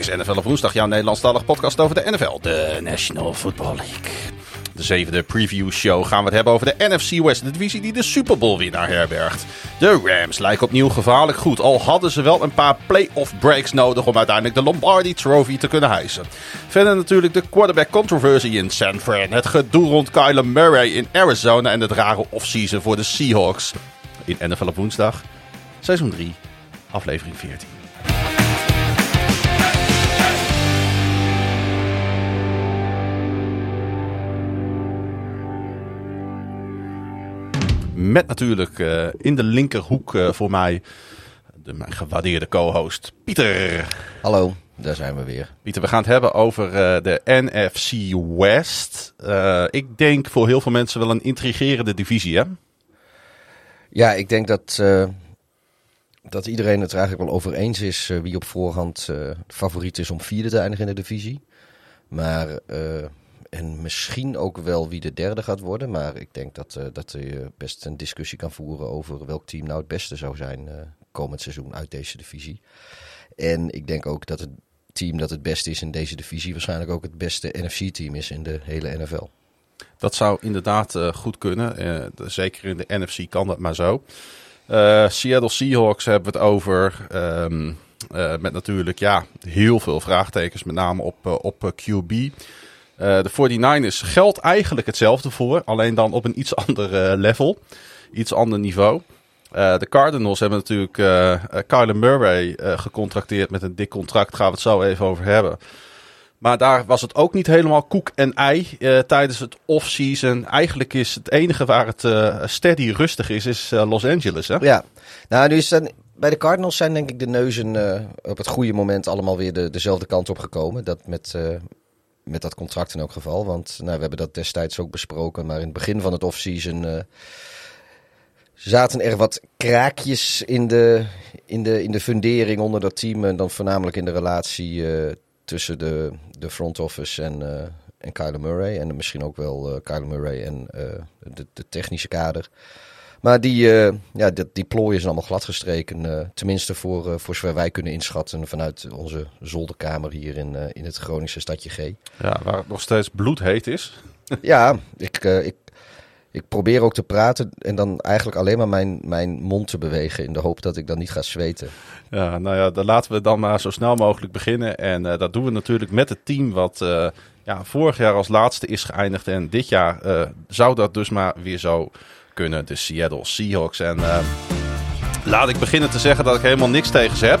is NFL op woensdag, jouw Nederlandstalige podcast over de NFL, de National Football League. De zevende preview show gaan we het hebben over de NFC West, de divisie die de Super Bowl winnaar herbergt. De Rams lijken opnieuw gevaarlijk goed, al hadden ze wel een paar playoff breaks nodig om uiteindelijk de Lombardi Trophy te kunnen hijsen. Verder natuurlijk de quarterback controversy in San Fran, het gedoe rond Kyler Murray in Arizona en het rare offseason voor de Seahawks. In NFL op woensdag, seizoen 3, aflevering 14. Met natuurlijk uh, in de linkerhoek uh, voor mij de, mijn gewaardeerde co-host Pieter. Hallo, daar zijn we weer. Pieter, we gaan het hebben over uh, de NFC West. ik denk voor heel veel mensen wel een intrigerende divisie, hè? Ja, ik denk dat, dat iedereen het er eigenlijk wel over eens is wie op voorhand favoriet is om vierde te eindigen in de divisie. Maar en misschien ook wel wie de derde gaat worden. Maar ik denk dat, uh, dat je best een discussie kan voeren over welk team nou het beste zou zijn uh, komend seizoen uit deze divisie. En ik denk ook dat het team dat het beste is in deze divisie waarschijnlijk ook het beste NFC-team is in de hele NFL. Dat zou inderdaad goed kunnen. zeker in de NFC kan dat maar zo. Seattle Seahawks hebben we het over. Um, met natuurlijk ja, heel veel vraagtekens, met name op, op QB. Uh, de 49ers geldt eigenlijk hetzelfde voor, alleen dan op een iets ander uh, level, iets ander niveau. Uh, de Cardinals hebben natuurlijk Kyler Murray gecontracteerd met een dik contract, gaan we het zo even over hebben. Maar daar was het ook niet helemaal koek en ei tijdens het off-season. Eigenlijk is het enige waar het steady rustig is, is Los Angeles. Hè? Ja, nou is dan, bij de Cardinals zijn denk ik de neuzen op het goede moment allemaal weer de, dezelfde kant op gekomen. Dat met, met dat contract in elk geval. Want nou, we hebben dat destijds ook besproken. Maar in het begin van het offseason uh, zaten er wat kraakjes in de, in, de, in de fundering onder dat team. En dan voornamelijk in de relatie uh, tussen de, de front office en, uh, en Kyler Murray. En misschien ook wel Kyler Murray en de, de technische kader. Maar die, uh, ja, die, die plooien zijn allemaal gladgestreken. Uh, tenminste voor, uh, voor zover wij kunnen inschatten vanuit onze zolderkamer hier in, in het Groningse stadje G. Ja, waar het nog steeds bloedheet is. ja, ik, ik, ik probeer ook te praten en dan eigenlijk alleen maar mijn, mijn mond te bewegen in de hoop dat ik dan niet ga zweten. Ja, nou ja, dan laten we dan maar zo snel mogelijk beginnen. En dat doen we natuurlijk met het team wat ja, vorig jaar als laatste is geëindigd. En dit jaar zou dat dus maar weer zo De Seattle Seahawks. En uh, laat ik beginnen te zeggen dat ik helemaal niks tegen ze heb.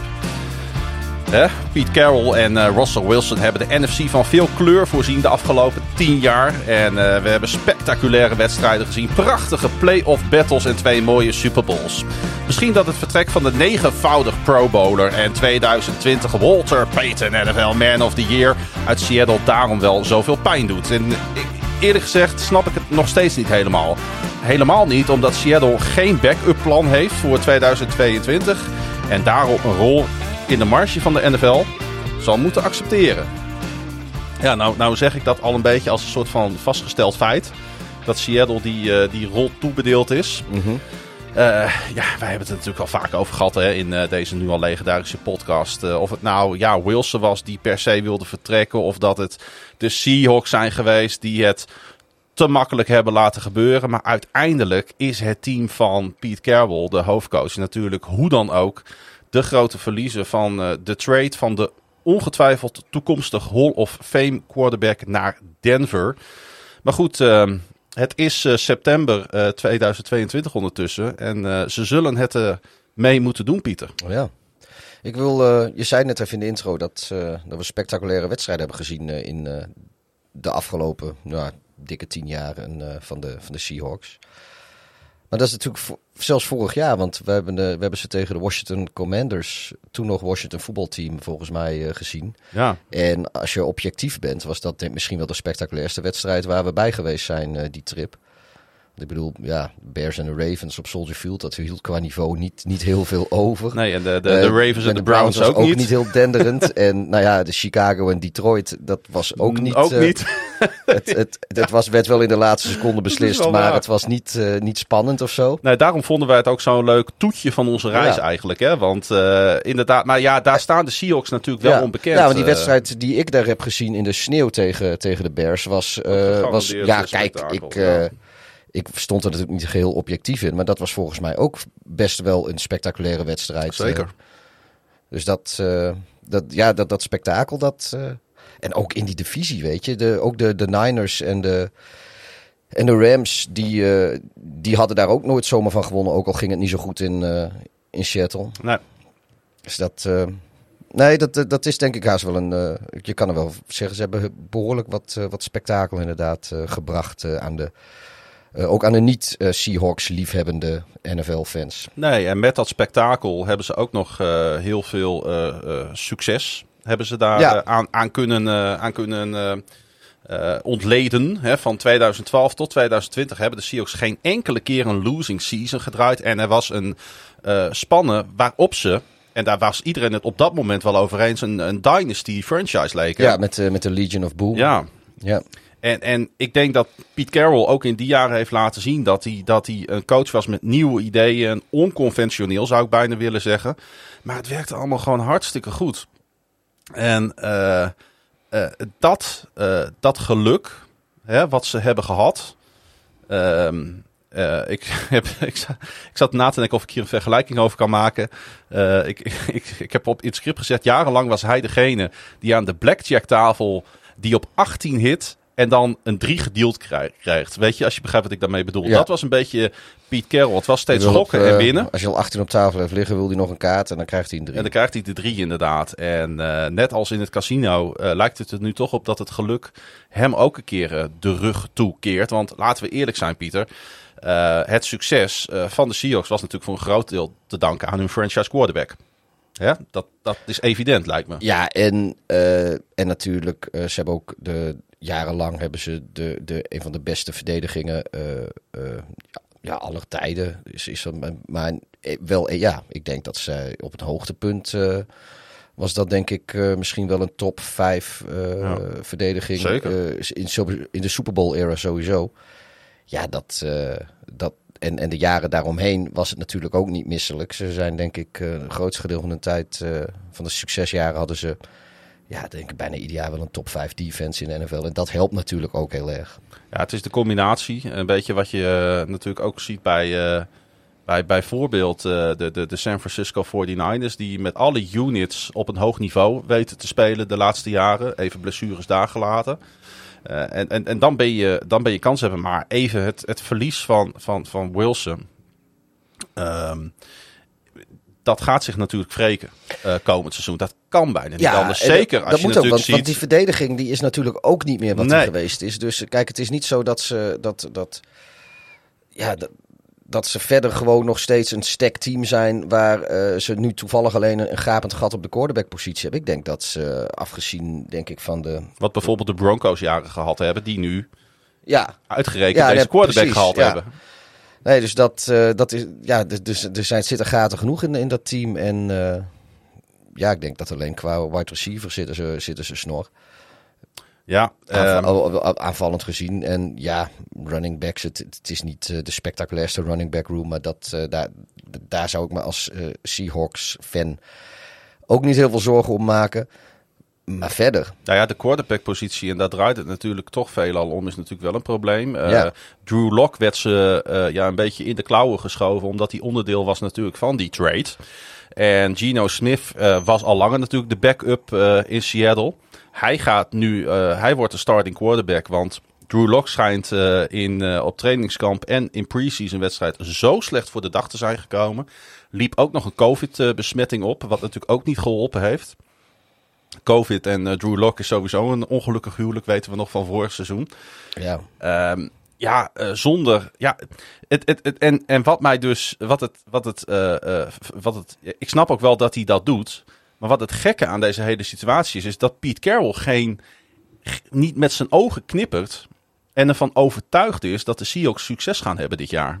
Pete Carroll en uh, Russell Wilson hebben de NFC van veel kleur voorzien de afgelopen 10 jaar. En uh, we hebben spectaculaire wedstrijden gezien. Prachtige playoff battles en twee mooie Super Bowls. Misschien dat het vertrek van de negenvoudig Pro Bowler en 2020 Walter Payton NFL Man of the Year uit Seattle daarom wel zoveel pijn doet. En ik, eerlijk gezegd snap ik het nog steeds niet helemaal. Helemaal niet omdat Seattle geen backup plan heeft voor 2022 en daarop een rol in de marge van de NFL zal moeten accepteren. Ja, nou, nou zeg ik dat al een beetje als een soort van vastgesteld feit. Dat Seattle die, uh, die rol toebedeeld is. Mm. Uh, ja, wij hebben het er natuurlijk al vaak over gehad hè, in uh, deze nu al legendarische podcast. of het nou ja, Wilson was die per se wilde vertrekken. Of dat het de Seahawks zijn geweest die het te makkelijk hebben laten gebeuren. Maar uiteindelijk is het team van Pete Carroll, de hoofdcoach, natuurlijk hoe dan ook de grote verliezer van de trade van de ongetwijfeld toekomstig Hall of Fame quarterback naar Denver. Maar goed, uh, het is uh, september 2022 ondertussen. En ze zullen het mee moeten doen, Pieter. Oh ja. Ik wil, je zei net even in de intro dat, we spectaculaire wedstrijden hebben gezien in de afgelopen nou, dikke tien jaar van, de, van de Seahawks. Maar dat is natuurlijk zelfs vorig jaar, want we hebben, de, we hebben ze tegen de Washington Commanders, toen nog Washington voetbalteam, volgens mij uh, gezien. Ja. En als je objectief bent, was dat misschien wel de spectaculairste wedstrijd waar we bij geweest zijn, uh, die trip. Ik bedoel, ja, Bears en de Ravens op Soldier Field, dat hield qua niveau niet, niet heel veel over. Nee, en de, de, de Eh, Ravens en de Browns, was ook, niet. heel denderend. en nou ja, de Chicago en Detroit, dat was ook niet... Ook eh, niet. Het, het, het was, werd wel in de laatste seconde beslist, maar het was niet, eh, niet spannend of zo. Nee, daarom vonden wij het ook zo'n leuk toetje van onze reis Ja. eigenlijk. Hè? Want inderdaad, maar ja, daar staan de Seahawks natuurlijk wel ja. onbekend. Ja, want die wedstrijd die ik daar heb gezien in de sneeuw tegen, tegen de Bears was... was ja, kijk, spektakel, ik, ja. Ik stond er natuurlijk niet geheel objectief in. Maar dat was volgens mij ook best wel een spectaculaire wedstrijd. Zeker. Eh, dus dat, eh, dat, ja, dat, dat spektakel, dat... eh, en ook in die divisie, weet je. De, ook de, de Niners en de, en de Rams, die, die hadden daar ook nooit zomaar van gewonnen. Ook al ging het niet zo goed in, eh, in Seattle. Nee, Dus dat... eh, nee, dat, dat- is denk ik haast wel een... je kan er wel zeggen, ze hebben behoorlijk wat, wat spektakel inderdaad gebracht aan de... eh, ook aan de niet-Seahawks liefhebbende NFL-fans. nee, en met dat spektakel hebben ze ook nog eh, heel veel eh, succes. Hebben ze daar Ja. aan, aan kunnen, aan kunnen ontleden. Hè? Van 2012 tot 2020 hebben de Seahawks geen enkele keer een losing season gedraaid. En er was een spannen waarop ze, en daar was iedereen het op dat moment wel over eens, een, een dynasty franchise leken. Ja, met, met de Legion of Boom. ja. ja. En, en ik denk dat Pete Carroll ook in die jaren heeft laten zien dat hij, dat hij een coach was met nieuwe ideeën. Onconventioneel zou ik bijna willen zeggen. Maar het werkte allemaal gewoon hartstikke goed. En eh, eh, dat, eh, dat geluk hè, wat ze hebben gehad. ehm, eh, ik, heb, ik, za- ik zat na te denken of ik hier een vergelijking over kan maken. Ik, ik, ik heb op in het script gezegd, jarenlang was hij degene die aan de blackjack tafel die op 18 hit en dan een 3 gedeeld krij- krijgt. Weet je, als je begrijpt wat ik daarmee bedoel. Ja. Dat was een beetje Pete Carroll. Het was steeds gokken en eh, winnen. Als je al 18 op tafel heeft liggen, wil hij nog een kaart en dan krijgt hij een 3. En dan krijgt hij de drie inderdaad. En eh, net als in het casino eh, lijkt het er nu toch op dat het geluk hem ook een keer de rug toekeert. Want laten we eerlijk zijn, Pieter. het succes van de Seahawks was natuurlijk voor een groot deel te danken aan hun franchise quarterback. Hè? Dat, dat is evident, lijkt me. Ja, en, en natuurlijk, ze hebben ook de, jarenlang hebben ze de, de, een van de beste verdedigingen eh, eh, ja, aller tijden. Is, is dat, maar- eh, wel, ja, ik denk dat zij op het hoogtepunt was dat denk ik misschien wel een top 5 Ja. verdediging. Zeker. in, in de Super Bowl era sowieso. Ja, dat, dat en, en de jaren daaromheen was het natuurlijk ook niet misselijk. Ze zijn denk ik het grootste gedeelte van de tijd van de succesjaren hadden ze ja, denk ik bijna ieder jaar wel een top 5 defense in de NFL. En dat helpt natuurlijk ook heel erg. Ja, het is de combinatie. Een beetje wat je eh, natuurlijk ook ziet bij, eh, bij bijvoorbeeld eh, de, de, de San Francisco 49ers. Die met alle units op een hoog niveau weten te spelen de laatste jaren. Even blessures daar gelaten. En, en, en dan ben je, dan ben je kans hebben. Maar even het, het verlies van, van, van Wilson. ehm, dat gaat zich natuurlijk wreken eh, komend seizoen. Dat kan bijna niet anders. en dat- Zeker als dat je moet ook, natuurlijk want, ziet... want die verdediging die is natuurlijk ook niet meer wat Nee. die geweest is. Dus kijk, het is niet zo dat ze dat, dat ja, dat, dat ze verder gewoon nog steeds een stack team zijn waar eh, ze nu toevallig alleen een, een gapend gat op de quarterback positie hebben. Ik denk dat ze afgezien, denk ik, van de Wat bijvoorbeeld de Broncos jaren gehad hebben. Die nu ja, uitgerekend Ja, deze quarterback precies, gehaald ja. hebben. Nee, dus dat, eh, dat is. Ja, dus, dus er zijn, zitten gaten genoeg in, in dat team. En eh, ja, ik denk dat alleen qua wide receiver zitten ze, zitten ze snor. Ja, ehm, al- al- aanvallend gezien. En ja, running backs. Het, het is niet eh, de spectaculairste running back room. Maar dat, daar, daar zou ik me als Seahawks fan ook niet heel veel zorgen om maken. Maar verder. nou ja, de quarterback positie, en daar draait het natuurlijk toch veelal om, is natuurlijk wel een probleem. Eh. Drew Lock werd ze eh, ja, een beetje in de klauwen geschoven, omdat hij onderdeel was natuurlijk van die trade. En Geno Smith eh, was al langer natuurlijk de backup in Seattle. Hij gaat nu, hij wordt de starting quarterback, want Drew Lock schijnt in, op trainingskamp en in preseason wedstrijd zo slecht voor de dag te zijn gekomen. Liep ook nog een COVID-besmetting op, wat natuurlijk ook niet geholpen heeft. COVID en eh, Drew Lock is sowieso een ongelukkig huwelijk, weten we nog van vorig seizoen. Ja, Ehm, ja, eh, zonder. Ja, het, het, het, en, en wat mij dus. Wat het, wat het, eh, wat het. Ik snap ook wel dat hij dat doet. Maar wat het gekke aan deze hele situatie is, is dat Pete Carroll geen. niet met zijn ogen knippert. En ervan overtuigd is dat de Seahawks succes gaan hebben dit jaar.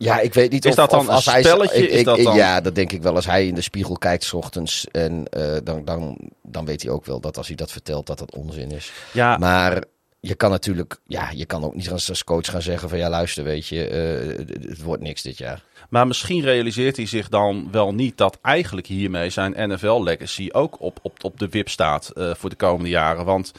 Ja, ik weet niet Is of, dat dan of als een hij spelletje? ik- Is ik- dat dan- Ja, dat denk ik wel. Als hij in de spiegel kijkt 's ochtends en eh, dan, dan, dan weet hij ook wel dat als hij dat vertelt dat dat onzin is. Ja, Maar je kan natuurlijk, ja, je kan ook niet als, coach gaan zeggen van ja, luister, weet je, eh, het- het wordt niks dit jaar. Maar misschien realiseert hij zich dan wel niet dat eigenlijk hiermee zijn NFL-legacy ook op, op, op de wip staat eh, voor de komende jaren. Want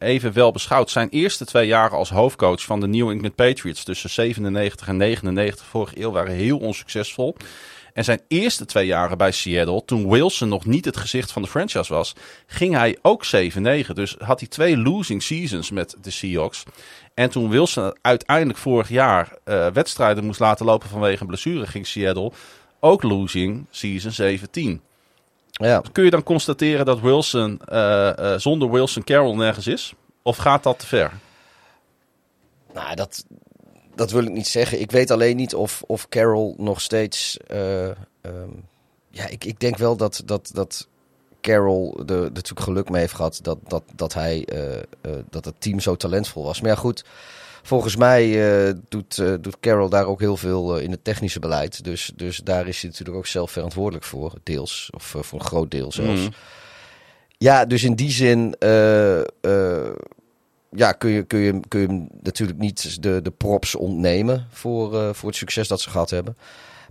even wel beschouwd, zijn eerste twee jaren als hoofdcoach van de New England Patriots tussen 97 en 99 vorige eeuw waren heel onsuccesvol. En zijn eerste twee jaren bij Seattle, toen Wilson nog niet het gezicht van de franchise was, ging hij ook 7-9. Dus had hij twee losing seasons met de Seahawks. En toen Wilson uiteindelijk vorig jaar eh, wedstrijden moest laten lopen vanwege een blessure, ging Seattle ook losing season 17. Ja, Kun je dan constateren dat Wilson eh, eh, zonder Wilson Carroll nergens is? Of gaat dat te ver? nou, dat, dat wil ik niet zeggen. Ik weet alleen niet of, of Carroll nog steeds. eh, ehm, ja, ik, ik denk wel dat, dat, dat Carroll er natuurlijk geluk mee heeft gehad dat, dat, dat, hij, dat het team zo talentvol was. Maar ja, goed. Volgens mij eh, doet, eh, doet Carroll daar ook heel veel eh, in het technische beleid. Dus, dus daar is hij natuurlijk ook zelf verantwoordelijk voor, deels. Of voor een groot deel zelfs. Mhm. Ja, dus in die zin ja, kun, je, kun, je, kun je hem natuurlijk niet de, de props ontnemen voor, voor het succes dat ze gehad hebben.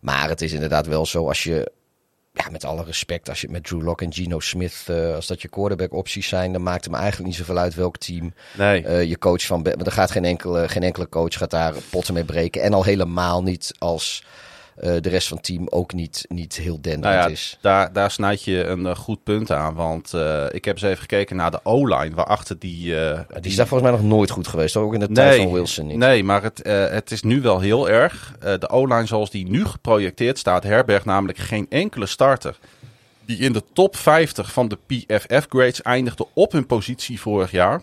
Maar het is inderdaad wel zo als je, ja, met alle respect, als je met Drew Lock en Geno Smith, eh, als dat je quarterback opties zijn, dan maakt het me eigenlijk niet zoveel uit welk team Nee. eh, je coach van bent. Want er gaat geen enkele, geen enkele coach gaat daar potten mee breken. En al helemaal niet als de rest van het team ook niet, niet heel denderend Nou ja, is. daar, daar snijd je een eh, goed punt aan. Want eh, ik heb eens even gekeken naar de O-line. Waarachter die... eh, Die is daar volgens mij nog nooit goed geweest. Ook in de tijd Nee, van Wilson niet. Nee, maar het, eh, het is nu wel heel erg. Eh, de O-line zoals die nu geprojecteerd staat, herbergt namelijk geen enkele starter. Die in de top 50 van de PFF-grades eindigde op hun positie vorig jaar.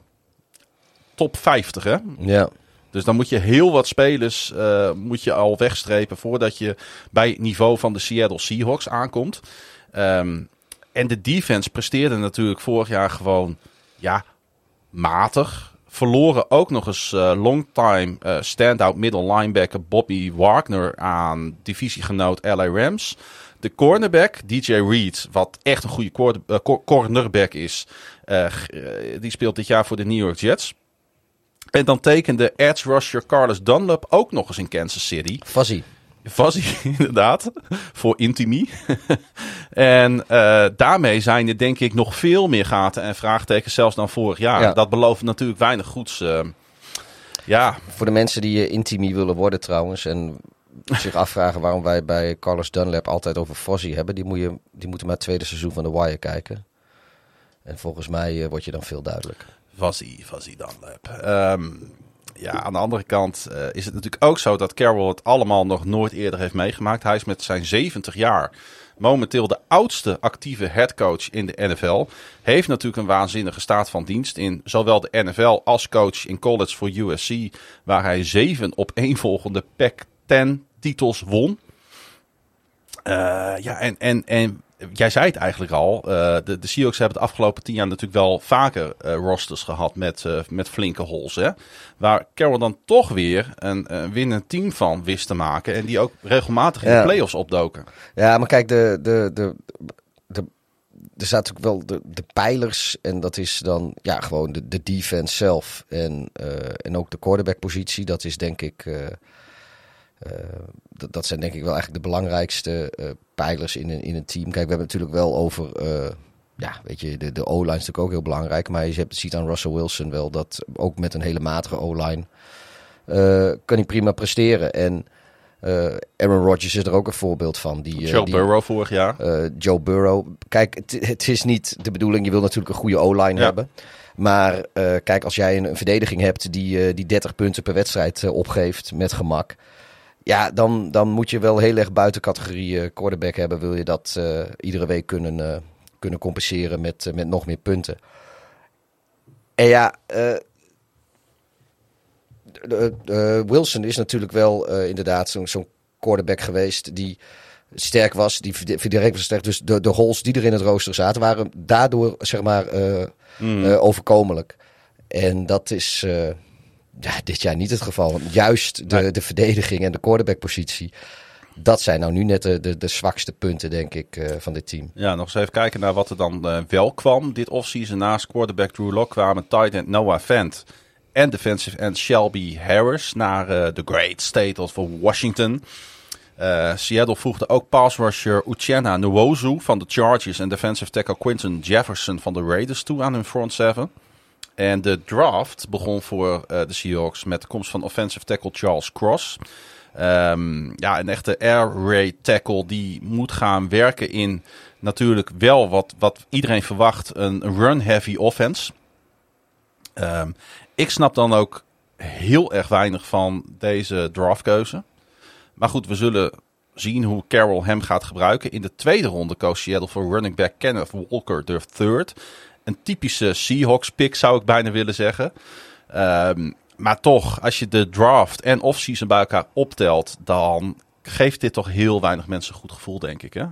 Top 50, hè? Ja. Dus dan moet je heel wat spelers eh, moet je al wegstrepen voordat je bij het niveau van de Seattle Seahawks aankomt. Ehm, en de defense presteerde natuurlijk vorig jaar gewoon ja, matig. Verloren ook nog eens eh longtime eh standout middle linebacker Bobby Wagner aan divisiegenoot LA Rams. De cornerback, DJ Reed, wat echt een goede cornerback is, die speelt dit jaar voor de New York Jets. En dan tekende edge rusher Carlos Dunlap ook nog eens in Kansas City. Fuzzy. Hij inderdaad, voor Intimi. en eh, daarmee zijn er denk ik nog veel meer gaten en vraagtekens zelfs dan vorig jaar. Ja. Dat belooft natuurlijk weinig goeds. eh. ja, Voor de mensen die eh, intimi willen worden trouwens. En zich afvragen waarom wij bij Carlos Dunlap altijd over Fozzy hebben. Die, moet je, die moeten maar het tweede seizoen van The Wire kijken. En volgens mij word je dan veel duidelijk. Was hij Dunlap. Ehm, ja, aan de andere kant eh, is het natuurlijk ook zo dat Carroll het allemaal nog nooit eerder heeft meegemaakt. Hij is met zijn 70 jaar momenteel de oudste actieve headcoach in de NFL. Heeft natuurlijk een waanzinnige staat van dienst in zowel de NFL als coach in college voor USC. Waar hij zeven op volgende Pac-10 titels won. Eh, ja, en, en, en jij zei het eigenlijk al. eh, de, de Seahawks hebben de afgelopen tien jaar natuurlijk wel vaker eh, rosters gehad met, eh, met flinke holes. Hè? Waar Carroll dan toch weer een, een winnend team van wist te maken. En die ook regelmatig in Ja. de playoffs opdoken. Ja, maar kijk, de, de, de, de, er staat natuurlijk wel de, de pijlers. En dat is dan ja, gewoon de, de defense zelf. En, en ook de quarterback-positie. Dat is denk ik. Eh, dat, dat zijn denk ik wel eigenlijk de belangrijkste eh, pijlers in een, in een team. Kijk, we hebben natuurlijk wel over. eh, ja, weet je, de, de O-line is natuurlijk ook heel belangrijk. Maar je hebt, ziet aan Russell Wilson wel dat ook met een hele matige O-line. kan hij prima presteren. En Aaron Rodgers is er ook een voorbeeld van. Die, Joe die, Burrow vorig jaar. Joe Burrow. Kijk, het, het is niet de bedoeling. Je wil natuurlijk een goede O-line Ja. hebben. Maar kijk, als jij een, een verdediging hebt die, die 30 punten per wedstrijd opgeeft met gemak. Ja, dan, dan moet je wel heel erg buiten categorie eh, quarterback hebben. Wil je dat eh, iedere week kunnen, eh, kunnen compenseren met, met nog meer punten. En ja, Wilson is natuurlijk wel inderdaad zo'n zo'n quarterback geweest die sterk was, die direct was sterk. Dus de, de holes die er in het rooster zaten, waren daardoor zeg maar eh, Mm. eh, overkomelijk. En dat is uh, ja, dit jaar niet het geval. Want juist de, de verdediging en de quarterbackpositie dat zijn nou nu net de, de, de zwakste punten, denk ik, uh, van dit team. Ja, nog eens even kijken naar wat er dan uh, wel kwam dit offseason. Naast quarterback Drew Lock kwamen tight end Noah Fent en defensive end Shelby Harris naar uh, the great state of Washington. Seattle voegde ook pass rusher Uchenna Nwozu van de Chargers en defensive tackle Quinton Jefferson van de Raiders toe aan hun front seven. En de draft begon voor de Seahawks met de komst van offensive tackle Charles Cross. Um, ja, een echte air raid tackle die moet gaan werken in natuurlijk wel wat, wat iedereen verwacht, een run-heavy offense. Um, ik snap dan ook heel erg weinig van deze draftkeuze. Maar goed, we zullen zien hoe Carroll hem gaat gebruiken. In de tweede ronde koos Seattle voor running back Kenneth Walker de third. Een typische Seahawks pick zou ik bijna willen zeggen. Um, maar toch, als je de draft en off-season bij elkaar optelt, dan geeft dit toch heel weinig mensen een goed gevoel, denk ik. Hè?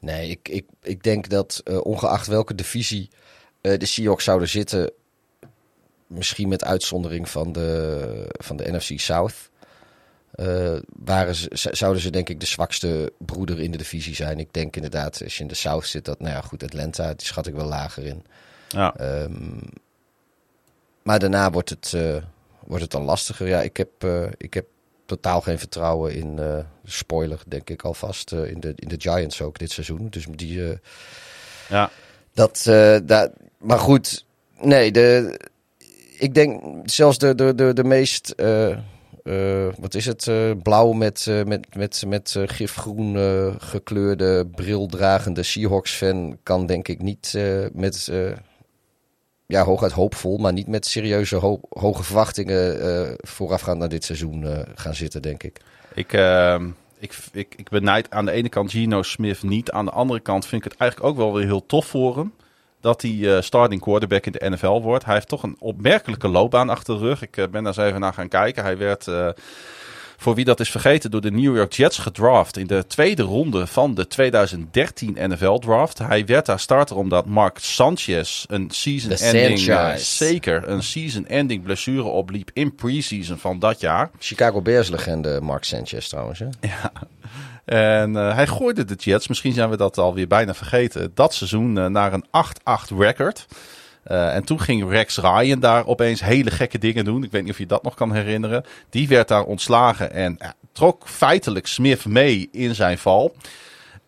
Nee, ik, ik, ik denk dat uh, ongeacht welke divisie uh, de Seahawks zouden zitten, misschien met uitzondering van de, van de NFC South, uh, waren ze, zouden ze denk ik de zwakste broeder in de divisie zijn. Ik denk inderdaad, als je in de South zit, dat, nou ja, goed, Atlanta, die schat ik wel lager in. Ja. Um, maar daarna wordt het, uh, wordt het dan lastiger. Ja, ik heb, uh, ik heb totaal geen vertrouwen in, spoiler denk ik alvast, in, de, in de Giants ook dit seizoen. Dus die, ja. dat, dat, maar goed, nee, de, ik denk zelfs de, de, de, de meest, wat is het, blauw met, met, met, met gifgroen gekleurde, brildragende Seahawks-fan kan denk ik niet met ja, hooguit hoopvol, maar niet met serieuze hoge verwachtingen voorafgaand naar dit seizoen gaan zitten, denk ik. Ik, uh, ik, ik, ik benijd aan de ene kant Gino Smith niet. Aan de andere kant vind ik het eigenlijk ook wel weer heel tof voor hem. Dat hij uh, starting quarterback in de NFL wordt. Hij heeft toch een opmerkelijke loopbaan achter de rug. Ik ben daar eens even naar gaan kijken. Hij werd voor wie dat is vergeten, door de New York Jets gedraft in de tweede ronde van de 2013 NFL draft. Hij werd daar starter omdat Mark Sanchez een season-ending, uh, zeker een season-ending blessure opliep in preseason van dat jaar. Chicago Bears legende Mark Sanchez trouwens. Hè? Ja. En uh, hij gooide de Jets, misschien zijn we dat alweer bijna vergeten, dat seizoen uh, naar een 8-8 record. Uh, en toen ging Rex Ryan daar opeens hele gekke dingen doen. Ik weet niet of je dat nog kan herinneren. Die werd daar ontslagen en trok feitelijk Smith mee in zijn val.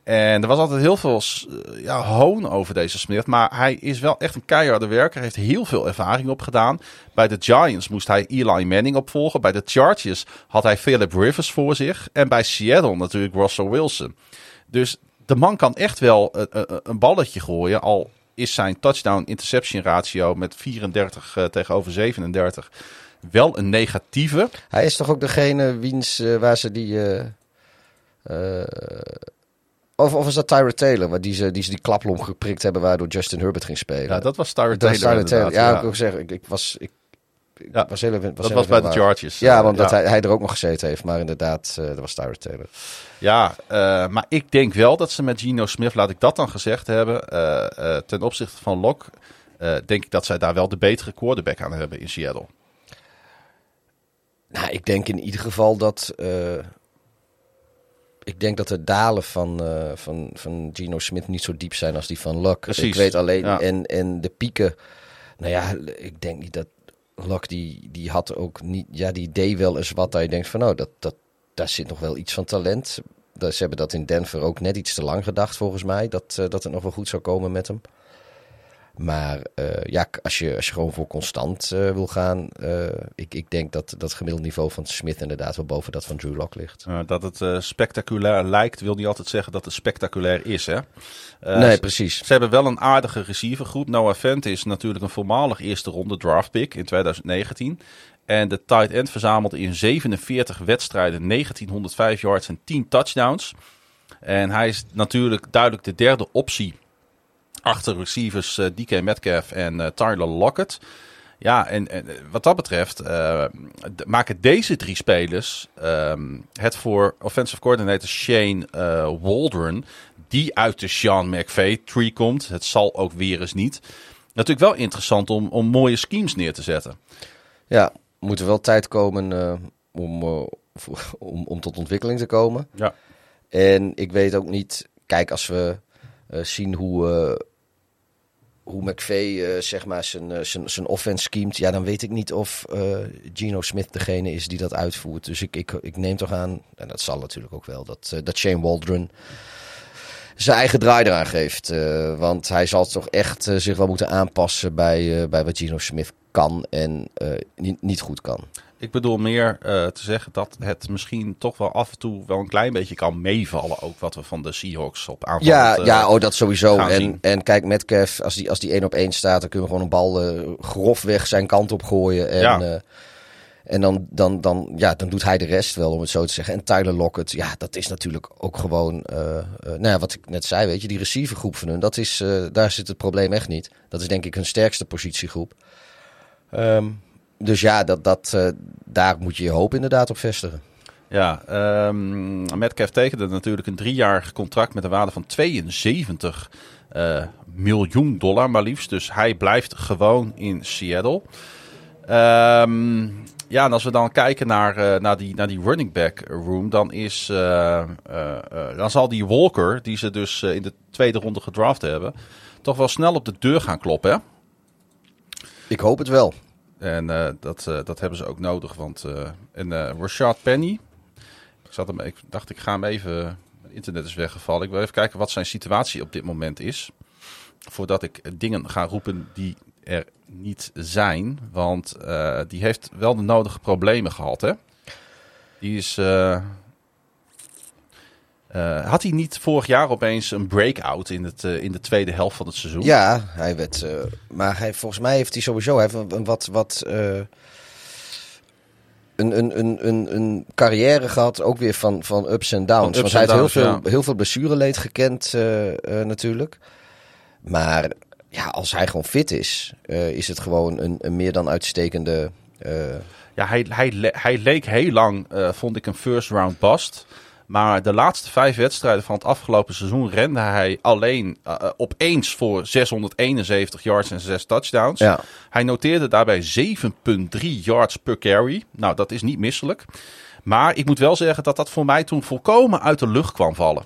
En er was altijd heel veel uh, ja, hoon over deze Smith. Maar hij is wel echt een keiharde werker. Heeft heel veel ervaring opgedaan. Bij de Giants moest hij Eli Manning opvolgen. Bij de Chargers had hij Philip Rivers voor zich. En bij Seattle natuurlijk Russell Wilson. Dus de man kan echt wel een balletje gooien. Al is zijn touchdown-interception ratio met 34 uh, eh, tegenover 37 wel een negatieve. Hij is toch ook degene wiens waar ze die. Of, of is dat Tyra Taylor, waar die ze die, ze die klaplom geprikt hebben waardoor Justin Herbert ging spelen? Ja, dat was Tyra Taylor. Tyra Taylor. Ja, ja, ik wil zeggen, ik, ik was. Ik, ja, was heel, was dat was bij de Chargers. Ja, want dat hij, hij er ook nog gezeten heeft. Maar inderdaad, uh, dat was Tyra Taylor. Ja, uh, maar ik denk wel dat ze met Gino Smith, laat ik dat dan gezegd hebben, uh, ten opzichte van Locke, denk ik dat zij daar wel de betere quarterback aan hebben in Seattle. Nou, ik denk in ieder geval dat. Ik denk dat de dalen van, van, van Gino Smith niet zo diep zijn als die van Locke. Precies. Ik weet alleen. Ja. En, en de pieken. Nou ja, ik denk niet dat Locke die, die had ook niet, ja, die deed wel eens wat dat je denkt van, nou, dat, dat, daar zit nog wel iets van talent. Ze hebben dat in Denver ook net iets te lang gedacht, volgens mij, dat, uh, dat het nog wel goed zou komen met hem. Maar uh, ja, als je, als je gewoon voor constant uh, wil gaan, uh, ik, ik denk dat dat gemiddelde niveau van Smith inderdaad wel boven dat van Drew Lock ligt. dat het spectaculair lijkt, wil niet altijd zeggen dat het spectaculair is, hè? nee, precies. Ze, ze, hebben wel een aardige receivergroep. Noah Fent is natuurlijk een voormalig eerste ronde draft pick in 2019. En de tight end verzamelde in 47 wedstrijden 1905 yards en 10 touchdowns. En hij is natuurlijk duidelijk de derde optie achter receivers eh, DK Metcalf en uh, Tyler Lockett. Ja, en, en wat dat betreft uh, maken deze drie spelers uh, het voor offensive coordinator Shane Waldron, die uit de Sean McVay tree komt. Het zal ook weer eens niet. Natuurlijk wel interessant om, om mooie schemes neer te zetten. Ja, moet er wel tijd komen eh, om, om, om tot ontwikkeling te komen. Ja. En ik weet ook niet, kijk, als we zien hoe, hoe McVeigh zeg maar zijn, zijn, zijn offense schemt, ja, dan weet ik niet of Geno Smith degene is die dat uitvoert. Dus ik, ik, ik neem toch aan, en dat zal natuurlijk ook wel, dat, dat Shane Waldron zijn eigen draai eraan geeft. Uh, want hij zal toch echt uh, zich wel moeten aanpassen bij, uh, bij wat Gino Smith kan en niet, niet goed kan. Ik bedoel meer te zeggen dat het misschien toch wel af en toe wel een klein beetje kan meevallen. Ook wat we van de Seahawks op aanval Ja, ja oh, dat sowieso. En, en kijk, Metcalf, als die, als die één op één staat, dan kunnen we gewoon een bal grofweg zijn kant op gooien. En, ja. En dan, dan, dan, ja, dan doet hij de rest wel, om het zo te zeggen. En Tyler Lockett, ja, dat is natuurlijk ook gewoon... Uh, uh, nou ja, wat ik net zei, weet je, die receivergroep van hun... Dat is, uh, daar zit het probleem echt niet. Dat is denk ik hun sterkste positiegroep. Um, dus ja, dat, dat, daar moet je je hoop inderdaad op vestigen. Ja, um, Metcalf tekende natuurlijk een driejarig contract met een waarde van 72 miljoen dollar maar liefst. Dus hij blijft gewoon in Seattle. Um, ja, en als we dan kijken naar, uh, naar, die, naar die running back room, dan, is, uh, uh, dan zal die Walker, die ze dus in de tweede ronde gedraft hebben, toch wel snel op de deur gaan kloppen. Hè? Ik hoop het wel. En dat, dat hebben ze ook nodig. Want en Rashad Penny, ik, zat hem, ik dacht ik ga hem even, mijn internet is weggevallen. Ik wil even kijken wat zijn situatie op dit moment is. Voordat ik dingen ga roepen die er niet zijn. Want uh, die heeft wel de nodige problemen gehad. Hè? Die is. Uh, uh, had hij niet vorig jaar opeens een breakout in, het, in de tweede helft van het seizoen? Ja, hij werd. maar hij, volgens mij heeft hij sowieso even een wat. wat een, een, een, een, een carrière gehad, ook weer van, van ups en downs. Want hij heeft heel veel, ja. heel veel blessureleed gekend, natuurlijk. Maar ja, als hij gewoon fit is, uh, is het gewoon een, een, meer dan uitstekende. Uh... Ja, hij, hij, hij leek heel lang, uh, vond ik, een first round bust. Maar de laatste vijf wedstrijden van het afgelopen seizoen rende hij alleen opeens voor 671 yards en 6 touchdowns. Ja. Hij noteerde daarbij 7,3 yards per carry. Nou, dat is niet misselijk. Maar ik moet wel zeggen dat dat voor mij toen volkomen uit de lucht kwam vallen.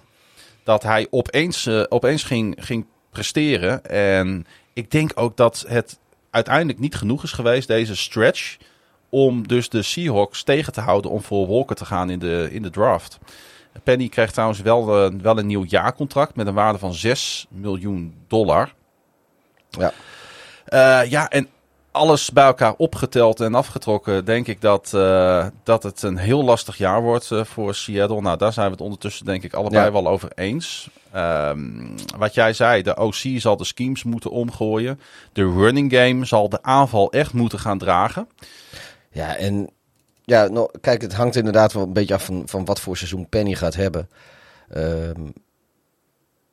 Dat hij opeens, opeens ging, ging presteren. En ik denk ook dat het uiteindelijk niet genoeg is geweest, deze stretch, om dus de Seahawks tegen te houden om voor Walker te gaan in de, in de draft. Penny krijgt trouwens wel, uh, wel een nieuw jaarcontract met een waarde van 6 miljoen dollar. Ja. Uh, ja, en alles bij elkaar opgeteld en afgetrokken, denk ik dat, uh, dat het een heel lastig jaar wordt uh, voor Seattle. Nou, daar zijn we het ondertussen denk ik allebei ja. wel over eens. Um, wat jij zei, de OC zal de schemes moeten omgooien. De running game zal de aanval echt moeten gaan dragen. Ja, en ja, nou, kijk, het hangt inderdaad wel een beetje af van, van wat voor seizoen Penny gaat hebben. Um,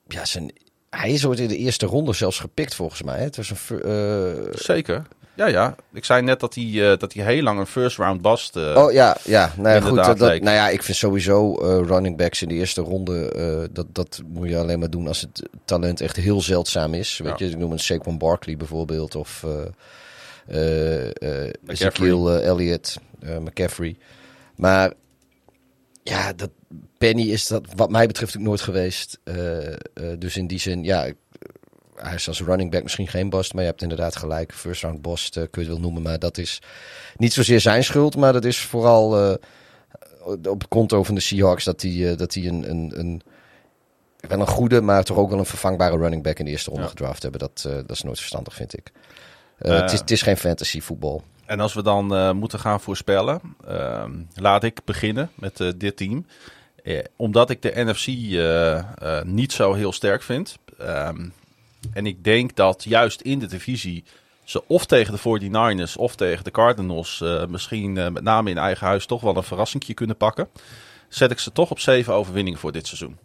ja, zijn, hij is ooit in de eerste ronde zelfs gepikt volgens mij. Het was een, uh... Zeker. Ja, ja. Ik zei net dat hij, uh, dat hij heel lang een first round bast. Uh, oh ja, ja. Nou ja, goed. Dat, dat, nou ja, ik vind sowieso uh, running backs in de eerste ronde. dat, dat moet je alleen maar doen als het talent echt heel zeldzaam is. Weet ja. je, ik noem een Saquon Barkley bijvoorbeeld. Of Ezekiel Elliott, McCaffrey. Maar ja, dat, Penny is dat wat mij betreft ook nooit geweest. dus in die zin, ja hij is als running back misschien geen bast, maar je hebt inderdaad gelijk. First round bast uh, kun je het wel noemen, maar dat is niet zozeer zijn schuld, maar dat is vooral uh, op het konto van de Seahawks dat hij uh, dat die een, een, een, wel een goede, maar toch ook wel een vervangbare running back in de eerste ronde ja. gedraft hebben. Dat, dat is nooit verstandig, vind ik. het, is, het is geen fantasy voetbal. En als we dan moeten gaan voorspellen, ehm, laat ik beginnen met dit team. omdat ik de NFC niet zo heel sterk vind. Um, en ik denk dat juist in de divisie ze of tegen de 49ers of tegen de Cardinals uh, misschien uh, met name in eigen huis toch wel een verrassingje kunnen pakken. Zet ik ze toch op zeven overwinningen voor dit seizoen.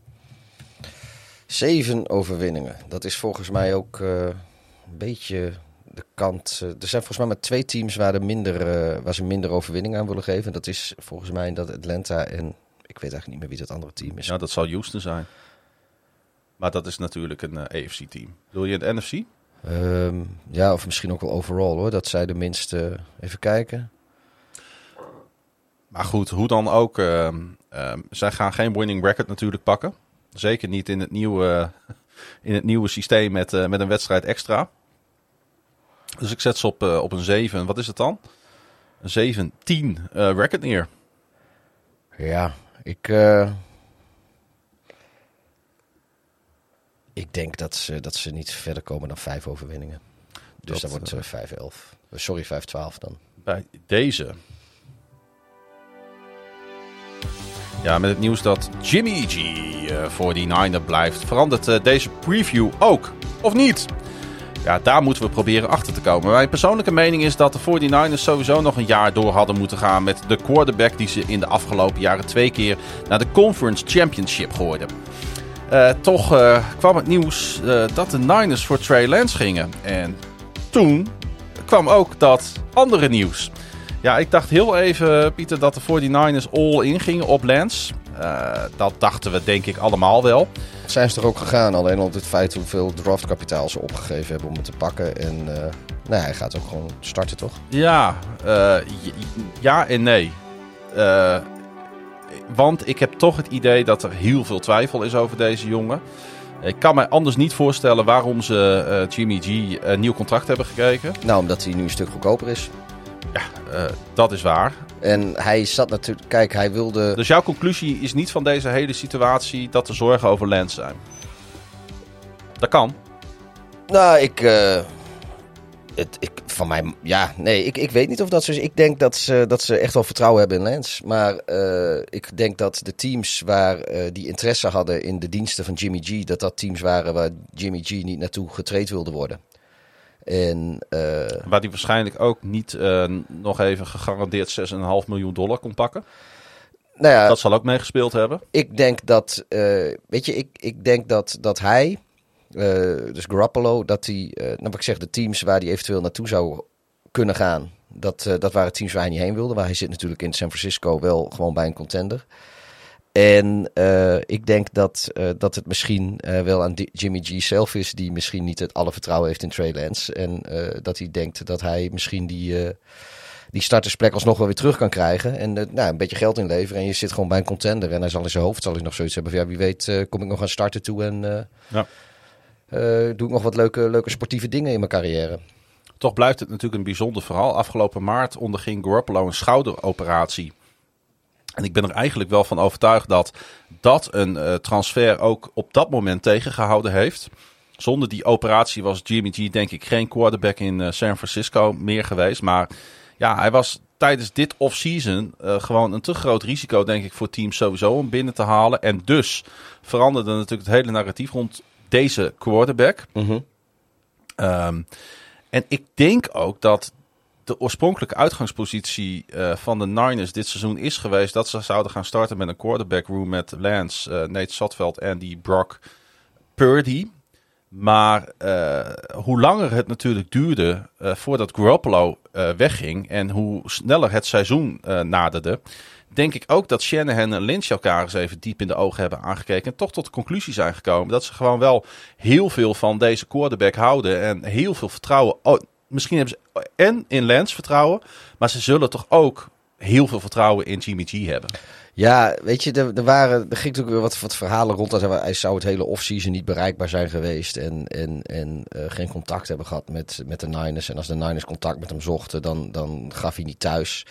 Zeven overwinningen. Dat is volgens mij ook uh, een beetje de kant. er zijn volgens mij maar twee teams waar, er minder, waar ze minder overwinningen aan willen geven. Dat is volgens mij dat Atlanta en ik weet eigenlijk niet meer wie dat andere team is. Ja, dat zal Houston zijn. Maar dat is natuurlijk een uh, AFC-team. Wil je een NFC? Ehm, ja, of misschien ook wel overall hoor. Dat zij de minste. Even kijken. Maar goed, hoe dan ook. ehm, ehm, zij gaan geen winning record natuurlijk pakken. Zeker niet in het nieuwe, in het nieuwe systeem met, eh, met een wedstrijd extra. Dus ik zet ze op, eh, op een 7. Wat is het dan? Een 7-10 eh record neer. Ja, ik. eh, ik denk dat ze, dat ze niet verder komen dan vijf overwinningen. Dus Dat, dat, wordt eh, eh, 5-11. Eh, Sorry, 5-12 dan. bij deze. Ja, met het nieuws dat Jimmy G eh, voor die Niner blijft, verandert eh, deze preview ook. Of niet? Ja, daar moeten we proberen achter te komen. Mijn persoonlijke mening is dat de 49ers sowieso nog een jaar door hadden moeten gaan met de quarterback die ze in de afgelopen jaren twee keer naar de Conference Championship gooiden. Eh, toch eh, kwam het nieuws eh, dat de Niners voor Trey Lance gingen. En toen kwam ook dat andere nieuws. Ja, ik dacht heel even, Pieter, dat de 49ers all in gingen op Lance. Dat dachten we denk ik allemaal wel. Zijn ze er ook gegaan, alleen al het feit hoeveel draftkapitaal ze opgegeven hebben om het te pakken. En eh, nou, hij gaat ook gewoon starten, toch? Ja, j- ja en nee. Eh, want ik heb toch het idee dat er heel veel twijfel is over deze jongen. Ik kan me anders niet voorstellen waarom ze eh, Jimmy G een nieuw contract hebben gekregen. Nou, omdat hij nu een stuk goedkoper is. Eh, dat is waar. En hij zat natuurlijk... Kijk, hij wilde... Dus jouw conclusie is niet van deze hele situatie dat er zorgen over Lance zijn. Dat kan. Nou, ik. Het, ik van mij. Ja, nee, ik, ik weet niet of dat zo is. Ik denk dat ze, dat ze echt wel vertrouwen hebben in Lance. Maar eh, ik denk dat de teams waar eh, die interesse hadden in de diensten van Jimmy G. dat dat teams waren waar Jimmy G niet naartoe getraind wilde worden. En. eh, Waar die waarschijnlijk ook niet nog even gegarandeerd 6,5 miljoen dollar kon pakken. nou ja, Dat zal ook meegespeeld hebben. ik denk dat, weet je, ik, ik denk dat, dat hij, dus Garoppolo, dat hij, eh nou wat ik zeg, de teams waar hij eventueel naartoe zou kunnen gaan, dat, eh, dat waren teams waar hij niet heen wilde. Maar hij zit natuurlijk in San Francisco wel gewoon bij een contender. En eh, ik denk dat, eh, dat het misschien eh, wel aan Jimmy G zelf is, die misschien niet het alle vertrouwen heeft in Trey Lance. En eh, dat hij denkt dat hij misschien die, eh, die startersplek alsnog wel weer terug kan krijgen. En eh, nou, een beetje geld inleveren. En je zit gewoon bij een contender. En hij zal in zijn hoofd zal hij nog zoiets hebben. Van, ja, wie weet eh, kom ik nog aan starten toe en eh, Ja. Eh, doe ik nog wat leuke, leuke sportieve dingen in mijn carrière. Toch blijft het natuurlijk een bijzonder verhaal. Afgelopen maart onderging Garoppolo een schouderoperatie. En ik ben er eigenlijk wel van overtuigd dat dat een eh, transfer ook op dat moment tegengehouden heeft. Zonder die operatie was Jimmy G denk ik geen quarterback in eh, San Francisco meer geweest. Maar ja, hij was tijdens dit offseason eh gewoon een te groot risico denk ik voor teams sowieso om binnen te halen. En dus veranderde natuurlijk het hele narratief rond deze quarterback. Ehm, en ik denk ook dat de oorspronkelijke uitgangspositie eh, van de Niners dit seizoen is geweest dat ze zouden gaan starten met een quarterback room met Lance, eh, Nate en die Brock Purdy. Maar eh, hoe langer het natuurlijk duurde voordat Garoppolo wegging en hoe sneller het seizoen naderde, denk ik ook dat Shanahan en Lynch elkaar eens even diep in de ogen hebben aangekeken. En toch tot de conclusie zijn gekomen dat ze gewoon wel heel veel van deze quarterback houden. En heel veel vertrouwen. Oh, misschien hebben ze en in Lance vertrouwen. Maar ze zullen toch ook heel veel vertrouwen in Jimmy G hebben. Ja, weet je, er, waren, er ging natuurlijk weer wat, wat verhalen rond. Dat hij, hij zou het hele offseason niet bereikbaar zijn geweest. En, en, en eh, geen contact hebben gehad met, met de Niners. En als de Niners contact met hem zochten, dan, dan gaf hij niet thuis.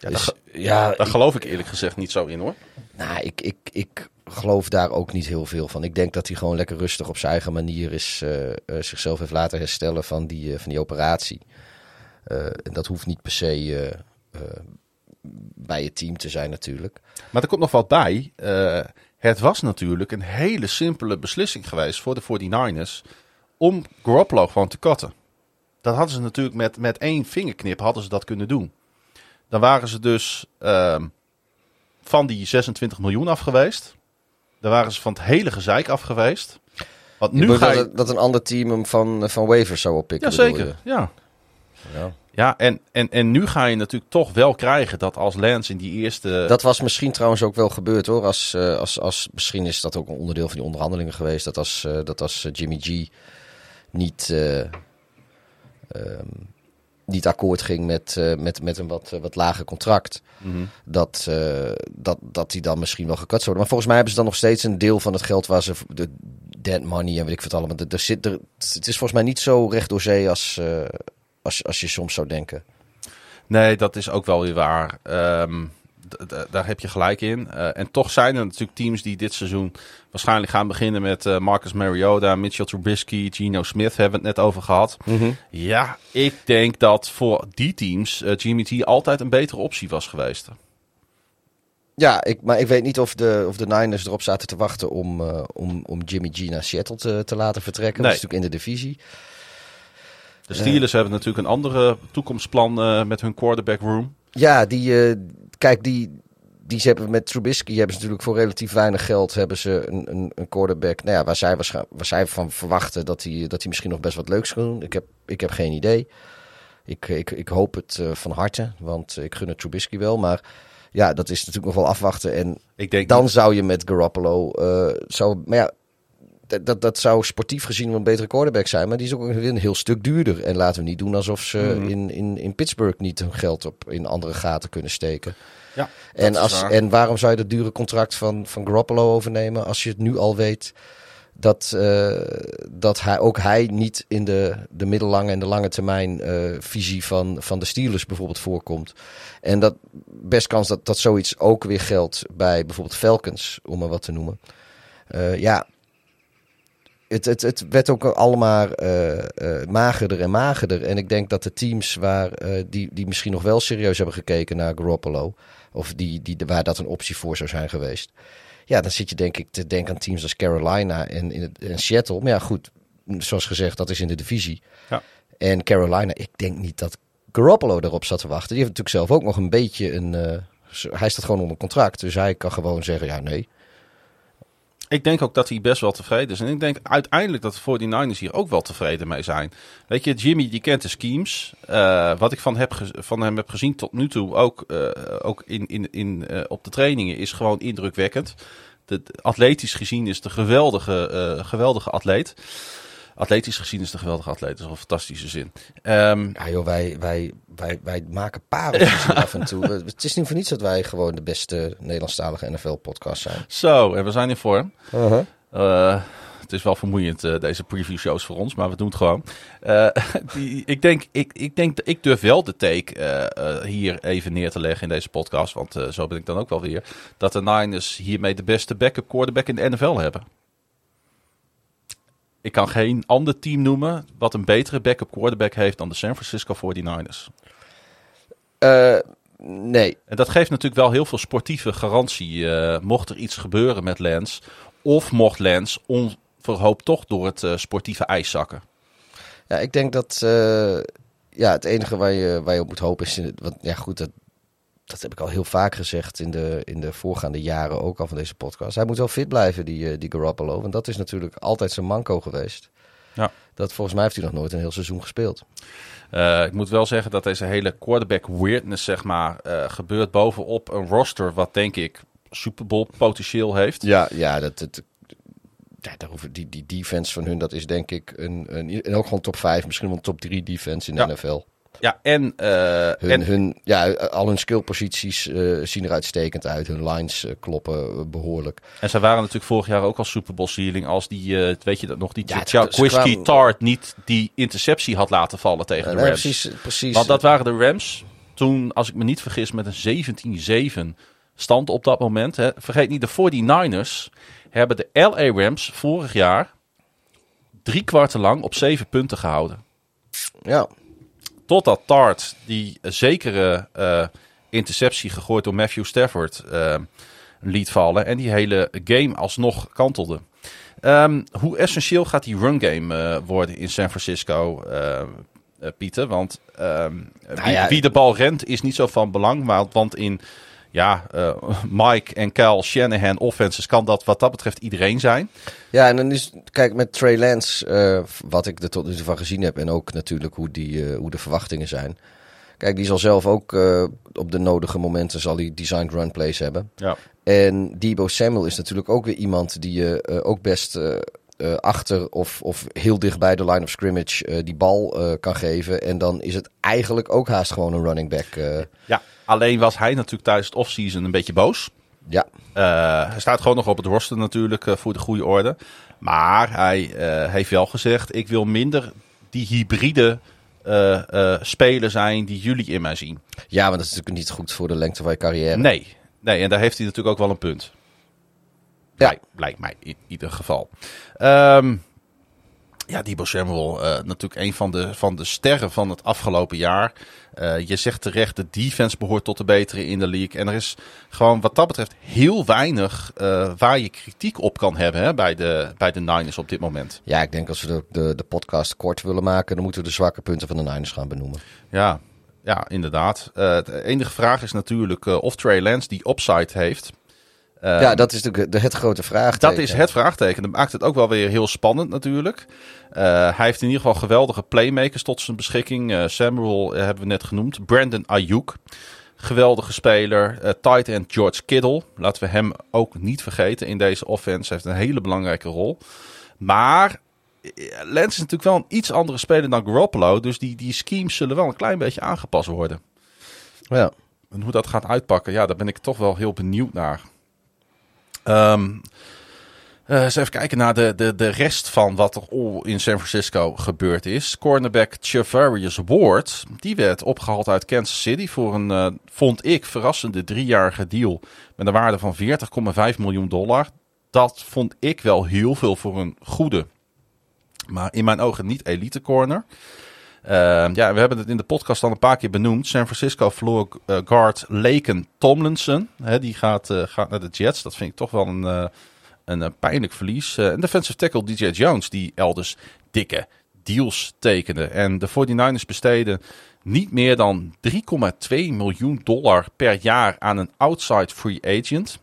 Ja, Dus, daar, ja, daar geloof ik eerlijk gezegd niet zo in hoor. Nou, ik, ik, ik geloof daar ook niet heel veel van. Ik denk dat hij gewoon lekker rustig op zijn eigen manier is, eh, eh, zichzelf heeft laten herstellen van die, eh, van die operatie. En dat hoeft niet per se bij je team te zijn natuurlijk. Maar er komt nog wat bij. Het was natuurlijk een hele simpele beslissing geweest voor de 49ers om Garoppolo gewoon te cutten. Dat hadden ze natuurlijk met, met één vingerknip hadden ze dat kunnen doen. Dan waren ze dus ehm, van die 26 miljoen af geweest. Dan waren ze van het hele gezeik af geweest. Want Nu ga je... dat, een ander team hem van, van waivers zou oppikken. Jazeker, ja. Ja. Ja, en, en, en nu ga je natuurlijk toch wel krijgen dat als Lance in die eerste... Dat was misschien trouwens ook wel gebeurd hoor. Als, eh, als, als, misschien is dat ook een onderdeel van die onderhandelingen geweest. Dat als, eh, dat als eh, Jimmy G niet, eh, ehm, niet akkoord ging met, eh, met, met een wat, wat lager contract. Mhm. Dat, eh, dat, dat die dan misschien wel gekut worden. Maar volgens mij hebben ze dan nog steeds een deel van het geld waar ze de dead money en weet ik wat allemaal. Er, er zit er, het is volgens mij niet zo recht door zee als, eh, als, als je soms zou denken. Nee, dat is ook wel weer waar. Ehm, daar heb je gelijk in. Eh, en toch zijn er natuurlijk teams die dit seizoen waarschijnlijk gaan beginnen met eh, Marcus Mariota, Mitchell Trubisky, Geno Smith hebben we het net over gehad. Ja, ik denk dat voor die teams eh, Jimmy T altijd een betere optie was geweest. Ja, ik, maar ik weet niet of de, of de Niners erop zaten te wachten om, om, om Jimmy G naar Seattle te, te laten vertrekken. Nee. Dat is natuurlijk in de divisie. De Steelers hebben natuurlijk een andere toekomstplan met hun quarterback room. Ja, die, kijk, die, die ze hebben met Trubisky hebben ze natuurlijk voor relatief weinig geld hebben ze een, een, een quarterback. Nou ja, waar zij, waar zij van verwachten dat hij, dat hij misschien nog best wat leuks kan doen. Ik heb, ik heb geen idee. Ik, ik, ik hoop het eh, van harte, want ik gun het Trubisky wel. Maar ja, dat is natuurlijk nog wel afwachten. En Ik denk dan niet- zou je met Garoppolo, eh, zou, maar ja, dat, dat, zou sportief gezien wel een betere quarterback zijn. Maar die is ook weer een heel stuk duurder. En laten we niet doen alsof ze Mhm. in, in, in Pittsburgh niet hun geld op in andere gaten kunnen steken. Ja, En, als, en waarom zou je dat dure contract van, van Garoppolo overnemen als je het nu al weet dat, eh, dat hij, ook hij niet in de, de middellange en de lange termijn eh, visie van, van de Steelers bijvoorbeeld voorkomt. En dat best kans dat, dat zoiets ook weer geldt bij bijvoorbeeld Falcons, om maar wat te noemen. Eh, ja, het, het, het werd ook allemaal eh, eh, magerder en magerder. En ik denk dat de teams waar, eh, die, die misschien nog wel serieus hebben gekeken naar Garoppolo, of die, die, waar dat een optie voor zou zijn geweest. Ja, dan zit je denk ik te denken aan teams als Carolina en, in en Seattle. Maar ja, goed, zoals gezegd, dat is in de divisie. Ja. En Carolina, ik denk niet dat Garoppolo daarop zat te wachten. Die heeft natuurlijk zelf ook nog een beetje een... hij staat gewoon onder contract, dus hij kan gewoon zeggen, ja nee. Ik denk ook dat hij best wel tevreden is. En ik denk uiteindelijk dat de 49ers hier ook wel tevreden mee zijn. Weet je, Jimmy die kent de schemes. Eh, wat ik van, heb van hem heb gezien tot nu toe, ook, eh, ook in, in, in, eh, op de trainingen, is gewoon indrukwekkend. De, atletisch gezien is de geweldige, geweldige atleet. Atletisch gezien is de geweldige atleet. Dat is wel een fantastische zin. Ehm, Ja joh, wij, wij, wij, wij maken hier af en toe. Het is niet voor niets dat wij gewoon de beste Nederlandstalige NFL-podcast zijn. zo, en we zijn in vorm. Eh, het is wel vermoeiend, eh, deze preview shows voor ons, maar we doen het gewoon. Eh, die, ik, denk, ik, ik denk, dat- ik durf wel de take eh, eh, hier even neer te leggen in deze podcast, want eh, zo ben ik dan ook wel weer, dat de Niners hiermee de beste backup quarterback in de NFL hebben. Ik kan geen ander team noemen wat een betere backup quarterback heeft dan de San Francisco 49ers. Eh, nee, En dat geeft natuurlijk wel heel veel sportieve garantie. eh, mocht er iets gebeuren met Lens, of mocht Lens onverhoopt toch door het eh, sportieve ijs zakken. Ja, ik denk dat ja, het enige waar je, waar je op moet hopen is... Want ja, goed, dat, dat heb ik al heel vaak gezegd in de, in de voorgaande jaren ook al van deze podcast. Hij moet wel fit blijven, die, eh, die Garoppolo. Want dat is natuurlijk altijd zijn manco geweest. Ja. Dat, volgens mij heeft hij nog nooit een heel seizoen gespeeld. Eh, ik moet wel zeggen dat deze hele quarterback weirdness, zeg maar, eh, gebeurt bovenop een roster wat denk ik Super Bowl potentieel heeft. Ja, ja, dat, dat, ja daar hoeven, die, die defense van hun, dat is denk ik een, een, en ook gewoon top 5, misschien wel een top 3 defense in de Ja. NFL. Ja, en, eh, Hun, en hun, ja, al hun skillposities eh zien er uitstekend uit. Hun lines eh, kloppen eh, behoorlijk. En zij waren natuurlijk vorig jaar ook al Super Bowl ceiling als die, weet je dat nog, die Ja, ze kwamen- Tart niet die interceptie had laten vallen tegen de Rams. precies, precies. Want dat waren de Rams toen, als ik me niet vergis, met een 17-7 stand op dat moment. Hè. Vergeet niet, de 49ers hebben de LA Rams vorig jaar drie kwarten lang op zeven punten gehouden. Ja, Totdat Tart die zekere eh, interceptie gegooid door Matthew Stafford eh, liet vallen. En die hele game alsnog kantelde. Ehm, hoe essentieel gaat die run game eh, worden in San Francisco, Pieter? Want ehm, wie, ja, wie de bal rent is niet zo van belang. Maar, want in ja, eh, Mike en Kyle Shanahan offenses kan dat wat dat betreft iedereen zijn. ja, en dan is, kijk, met Trey Lance, eh, wat ik er tot nu toe van gezien heb. En ook natuurlijk hoe, die, eh, hoe de verwachtingen zijn. Kijk, die zal zelf ook op de nodige momenten zal hij designed run plays hebben. Ja. En Debo Samuel is natuurlijk ook weer iemand die je ook best eh, achter of, of heel dicht bij de line of scrimmage eh, die bal eh, kan geven. En dan is het eigenlijk ook haast gewoon een running back. Ja, alleen was hij natuurlijk tijdens het offseason een beetje boos. ja, hij staat gewoon nog op het roster natuurlijk voor de goede orde. Maar hij heeft wel gezegd: ik wil minder die hybride eh, speler zijn die jullie in mij zien. ja, maar dat is natuurlijk niet goed voor de lengte van je carrière. Nee, nee, en daar heeft hij natuurlijk ook wel een punt. Ja. Lijkt, lijkt mij in ieder geval. Ehm, ja, Debo Samuel, eh, natuurlijk een van de, van de sterren van het afgelopen jaar. Eh, je zegt terecht, de defense behoort tot de betere in de league. En er is gewoon wat dat betreft heel weinig eh, waar je kritiek op kan hebben hè, bij, de, bij de Niners op dit moment. Ja, ik denk als we de, de, de podcast kort willen maken, dan moeten we de zwakke punten van de Niners gaan benoemen. Ja, ja inderdaad. De enige vraag is natuurlijk of Trey Lance die upside heeft. Ja, dat is natuurlijk de, het grote vraag. Dat is het vraagteken. Dat maakt het ook wel weer heel spannend natuurlijk. Eh, hij heeft in ieder geval geweldige playmakers tot zijn beschikking. Eh, Samuel eh, hebben we net genoemd. Brandon Ayuk. Geweldige speler. Tight end George Kittle. Laten we hem ook niet vergeten in deze offense. Hij heeft een hele belangrijke rol. Maar Lance is natuurlijk wel een iets andere speler dan Garoppolo. Dus die, die schemes zullen wel een klein beetje aangepast worden. Ja. En hoe dat gaat uitpakken, ja, daar ben ik toch wel heel benieuwd naar. Ehm eh, eens even kijken naar de, de, de rest van wat er in San Francisco gebeurd is. Cornerback Javarius Ward, die werd opgehaald uit Kansas City voor een, eh, vond ik, verrassende driejarige deal met een waarde van 40,5 miljoen dollar. Dat vond ik wel heel veel voor een goede, maar in mijn ogen niet elite corner. Ehm, ja, we hebben het in de podcast al een paar keer benoemd. San Francisco verloor eh, guard Laken Tomlinson. Hè, die gaat, eh, gaat naar de Jets. Dat vind ik toch wel een, eh, een, pijnlijk verlies. En defensive tackle DJ Jones, die elders dikke deals tekende. En de 49ers besteden niet meer dan 3,2 miljoen dollar per jaar aan een outside free agent.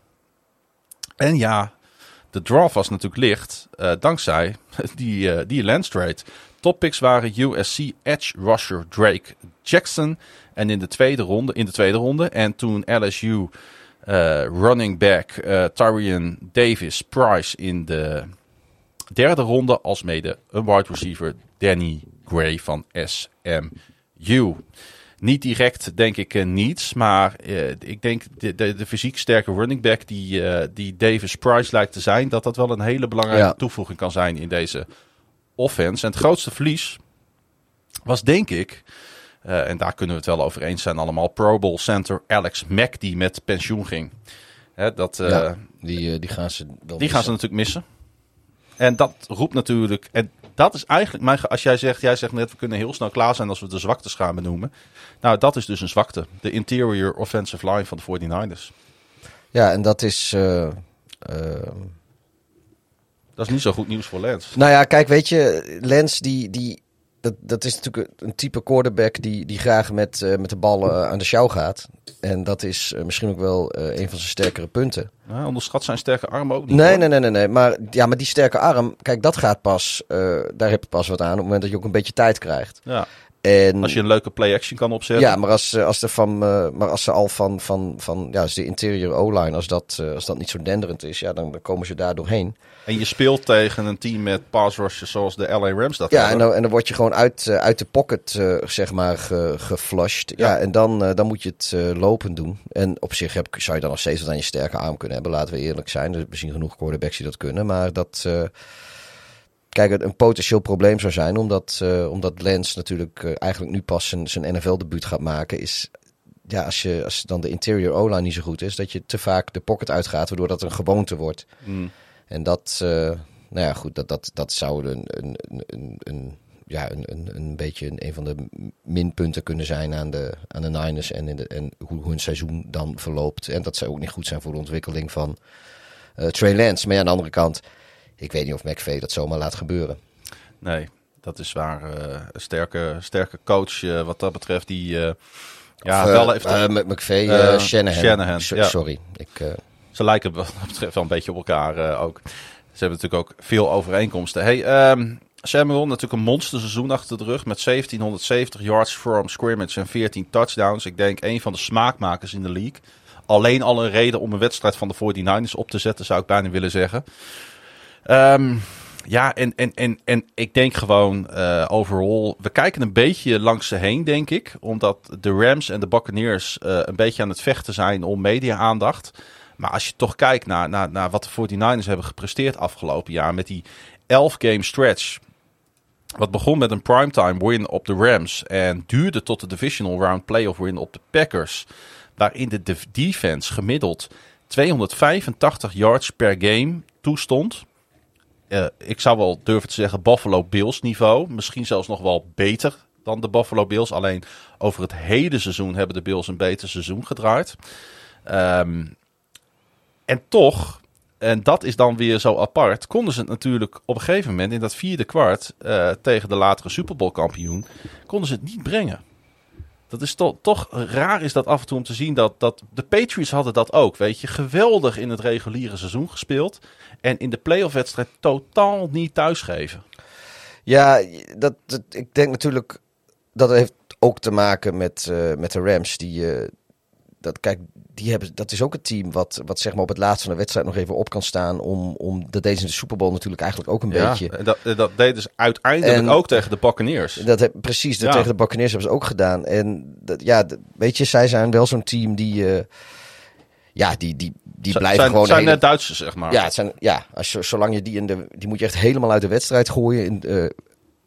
En ja, de draft was natuurlijk licht dankzij die, die Lance Toppicks waren USC edge rusher Drake Jackson en in de tweede ronde, in de tweede ronde en toen LSU eh, running back eh Tyrion Davis Price in de derde ronde als mede een wide receiver Danny Gray van SMU. Niet direct denk ik eh, niets, maar ik denk de, de, de fysiek sterke running back die, die Davis Price lijkt te zijn, dat dat wel een hele belangrijke Ja. toevoeging kan zijn in deze offense. En het grootste verlies was denk ik, eh, en daar kunnen we het wel over eens zijn allemaal, Pro Bowl center Alex Mack die met pensioen ging. Hè, dat, eh, Ja, die, eh, die gaan ze wel die gaan ze natuurlijk missen. En dat roept natuurlijk. En dat is eigenlijk mijn. Als jij zegt, jij zegt net, we kunnen heel snel klaar zijn als we de zwaktes gaan benoemen. Nou, dat is dus een zwakte. De interior offensive line van de 49ers. Ja, en dat is... Dat is niet zo goed nieuws voor Lance. Nou ja, kijk, weet je, Lens die, die dat, dat is natuurlijk een type quarterback die, die graag met, eh, met de bal aan de sjouw gaat. En dat is eh, misschien ook wel eh, een van zijn sterkere punten. Ja, onderschat zijn sterke arm ook niet. Nee, hoor. nee, nee, nee, nee. Maar, ja, maar die sterke arm, kijk, dat gaat pas, daar heb je pas wat aan op het moment dat je ook een beetje tijd krijgt. Ja, En, als je een leuke play-action kan opzetten. ja, maar als, eh, als, er van, eh, maar als ze al van, van, van ja, de interior O-line, als dat, eh, als dat niet zo denderend is, ja, dan, dan komen ze daar doorheen. En je speelt tegen een team met pass rushers zoals de LA Rams dat Ja, en dan, en dan word je gewoon uit, uit de pocket, zeg maar, ge, geflushed. Ja. Ja. en dan, dan moet je het lopend doen. En op zich heb, zou je dan nog steeds wat aan je sterke arm kunnen hebben. Laten we eerlijk zijn. Er zijn genoeg quarterbacks die dat kunnen. Maar dat, kijk, het een potentieel probleem zou zijn. Omdat, eh, omdat Lens natuurlijk eh, eigenlijk nu pas zijn, zijn NFL-debuut gaat maken. Is, ja, als, je, als dan de interior O-line niet zo goed is, dat je te vaak de pocket uitgaat. Waardoor dat een gewoonte wordt. Mm. En dat, eh, nou ja, goed, dat, dat, dat zou een, een, een, ja, een, een, een beetje een, een van de minpunten kunnen zijn aan de, aan de Niners en, in de, en hoe hun seizoen dan verloopt. En dat zou ook niet goed zijn voor de ontwikkeling van eh Trey Lance. Maar ja, aan de andere kant, ik weet niet of McVay dat zomaar laat gebeuren. Nee, dat is waar. eh, een sterke, sterke coach eh, wat dat betreft. Die eh, ja, Of, wel heeft. Mc- McVay, eh, eh, Shanahan. Shanahan, So- ja. Sorry, ik... Ze lijken wat dat betreft wel een beetje op elkaar ook. Ze hebben natuurlijk ook veel overeenkomsten. Hey, ehm, Samuel, natuurlijk een monsterseizoen achter de rug met 1770 yards from scrimmage en 14 touchdowns. Ik denk een van de smaakmakers in de league. Alleen al een reden om een wedstrijd van de 49ers op te zetten, zou ik bijna willen zeggen. Ehm, Ja, en, en, en, en ik denk gewoon uh, overal, we kijken een beetje langs ze heen, denk ik. Omdat de Rams en de Buccaneers uh, een beetje aan het vechten zijn om media-aandacht. Maar als je toch kijkt naar, naar, naar wat de 49ers hebben gepresteerd afgelopen jaar met die 11-game stretch. Wat begon met een primetime win op de Rams en duurde tot de divisional round playoff win op de Packers. Waarin de defense gemiddeld 285 yards per game toestond. Uh, ik zou wel durven te zeggen Buffalo Bills niveau. Misschien zelfs nog wel beter dan de Buffalo Bills. Alleen over het hele seizoen hebben de Bills een beter seizoen gedraaid. Um, en toch, en dat is dan weer zo apart, konden ze het natuurlijk op een gegeven moment in dat vierde kwart uh, tegen de latere Super Bowl kampioen, konden ze het niet brengen. Dat is to toch raar is dat af en toe om te zien dat, dat de Patriots hadden dat ook. Weet je, geweldig in het reguliere seizoen gespeeld. En in de playoff wedstrijd totaal niet thuisgeven. Ja, dat, dat, ik denk natuurlijk dat heeft ook te maken met, uh, met de Rams. Die, uh, dat, kijk, die hebben, dat is ook het team wat, wat zeg maar op het laatste van de wedstrijd nog even op kan staan. Om, om dat deze in de Super Bowl natuurlijk eigenlijk ook een ja, beetje. Dat, dat deden ze uiteindelijk en, ook tegen de Buccaneers. Dat heb, precies, dat ja. tegen de Buccaneers hebben ze ook gedaan. En dat, ja, weet je, zij zijn wel zo'n team die. Uh, ja, die, die, die Z blijven zijn, gewoon. zijn hele, net Duitsers, zeg maar. Ja, het zijn, ja als je, zolang je die in de. Die moet je echt helemaal uit de wedstrijd gooien. In, uh,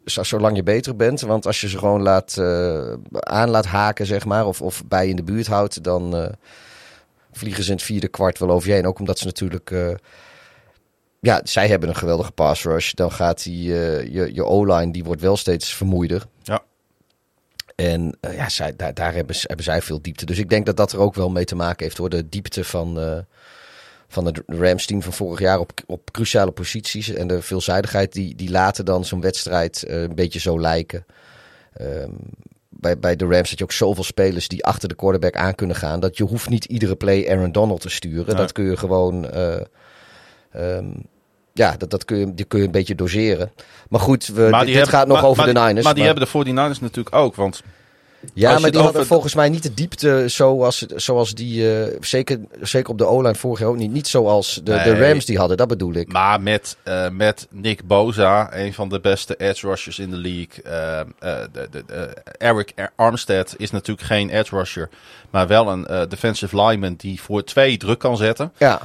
zolang je beter bent. Want als je ze gewoon laat, uh, aan laat haken, zeg maar. Of, of bij in de buurt houdt, dan. Uh, vliegen ze in het vierde kwart wel over je heen. Ook omdat ze natuurlijk... Ja, zij hebben een geweldige pass rush. Dan gaat die, je, je O-line, die wordt wel steeds vermoeider. Ja. En uh, ja, zij, daar, daar hebben, hebben zij veel diepte. Dus ik denk dat dat er ook wel mee te maken heeft. Hoor. De diepte van, van het Rams-team van vorig jaar op, op cruciale posities. En de veelzijdigheid, die, die laten dan zo'n wedstrijd een beetje zo lijken. Um, bij, bij de Rams dat je ook zoveel spelers die achter de quarterback aan kunnen gaan. Dat je hoeft niet iedere play Aaron Donald te sturen. Dat kun je gewoon. Um, ja, dat, dat kun, je, die kun je een beetje doseren. Maar goed, we, maar dit hebben, gaat nog maar, over maar, de Niners. Maar die maar... hebben de 49ers natuurlijk ook. Want ja, maar die over... hadden volgens mij niet de diepte zoals, zoals die, uh, zeker, zeker op de O-line vorig jaar ook niet. Niet zoals de, nee, de Rams die hadden, dat bedoel ik. Maar met, uh, met Nick Boza, een van de beste edge rushers in de league. Uh, de, de, de, Eric Armstead is natuurlijk geen edge rusher, maar wel een defensive lineman die voor twee druk kan zetten. Ja.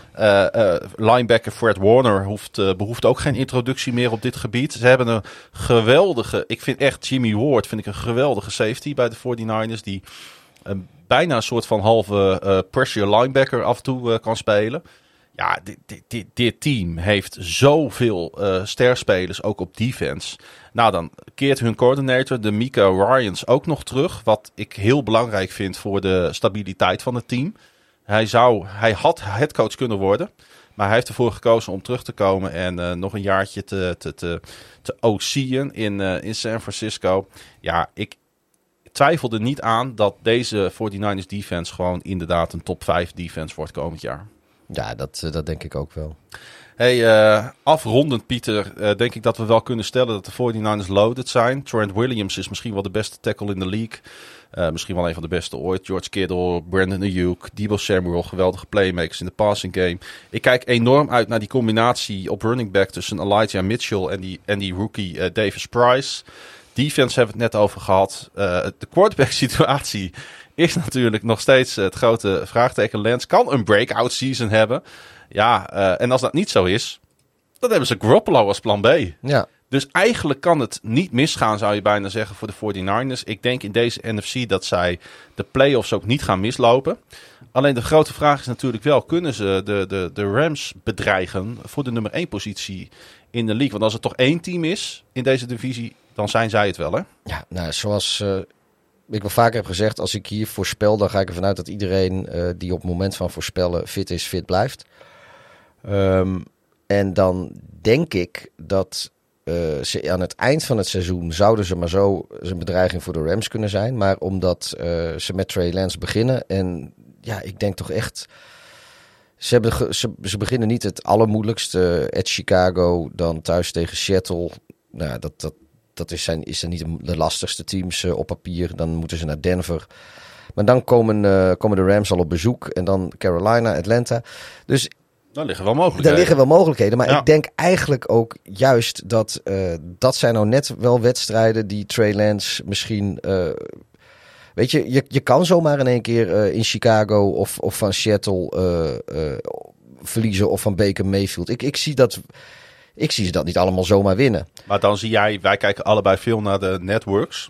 linebacker Fred Warner hoeft, behoeft ook geen introductie meer op dit gebied. Ze hebben een geweldige, ik vind echt Jimmy Ward vind ik een geweldige safety bij de 49ers. Die een, bijna een soort van halve pressure linebacker af en toe kan spelen. Ja, dit, dit, dit, dit team heeft zoveel uh, sterspelers, ook op defense. Nou, dan keert hun coördinator, de Mika Ryans, ook nog terug. Wat ik heel belangrijk vind voor de stabiliteit van het team. Hij, zou, hij had headcoach kunnen worden. Maar hij heeft ervoor gekozen om terug te komen en uh, nog een jaartje te, te, te, te OC'en in, uh, in San Francisco. Ja, ik, twijfel er niet aan dat deze 49ers defense gewoon inderdaad een top 5 defense wordt komend jaar. Ja, dat, dat denk ik ook wel. Hey, uh, afrondend Pieter, uh, denk ik dat we wel kunnen stellen dat de 49ers loaded zijn. Trent Williams is misschien wel de beste tackle in de league. Uh, misschien wel een van de beste ooit. George Kittle, Brandon Ayuk, Debo Samuel, geweldige playmakers in de passing game. Ik kijk enorm uit naar die combinatie op running back tussen Elijah Mitchell en die, en die rookie Davis Price. Defense hebben we het net over gehad. De quarterback situatie is natuurlijk nog steeds het grote vraagteken. Lens kan een breakout season hebben. Ja, uh, en als dat niet zo is, dan hebben ze Garoppolo als plan B. Ja. Dus eigenlijk kan het niet misgaan, zou je bijna zeggen, voor de 49ers. Ik denk in deze NFC dat zij de playoffs ook niet gaan mislopen. Alleen de grote vraag is natuurlijk wel, kunnen ze de, de, de Rams bedreigen voor de nummer 1 positie in de league? Want als er toch één team is in deze divisie, dan zijn zij het wel, hè? Ja, nou, zoals uh, ik wel vaker heb gezegd, als ik hier voorspel, dan ga ik ervan uit dat iedereen uh, die op het moment van voorspellen fit is, fit blijft. Um, en dan denk ik dat uh, ze aan het eind van het seizoen zouden ze maar zo een bedreiging voor de Rams kunnen zijn. Maar omdat uh, ze met Trey Lance beginnen en ja, ik denk toch echt... Ze, beginnen niet het allermoeilijkste. At Chicago, dan thuis tegen Seattle. Nou, dat, dat, dat is, zijn, is dan niet de lastigste teams op papier. Dan moeten ze naar Denver. Maar dan komen, komen de Rams al op bezoek. En dan Carolina, Atlanta. Dus Daar liggen wel mogelijkheden. Daar liggen wel mogelijkheden. Maar Ja. ik denk eigenlijk ook juist dat eh, dat zijn nou net wel wedstrijden die Trey Lance misschien. eh, weet je, je, je kan zomaar in één keer eh, in Chicago of, of van Seattle verliezen of van Baker Mayfield. Ik, ik, zie dat, ik zie ze dat niet allemaal zomaar winnen. Maar dan zie jij, wij kijken allebei veel naar de networks.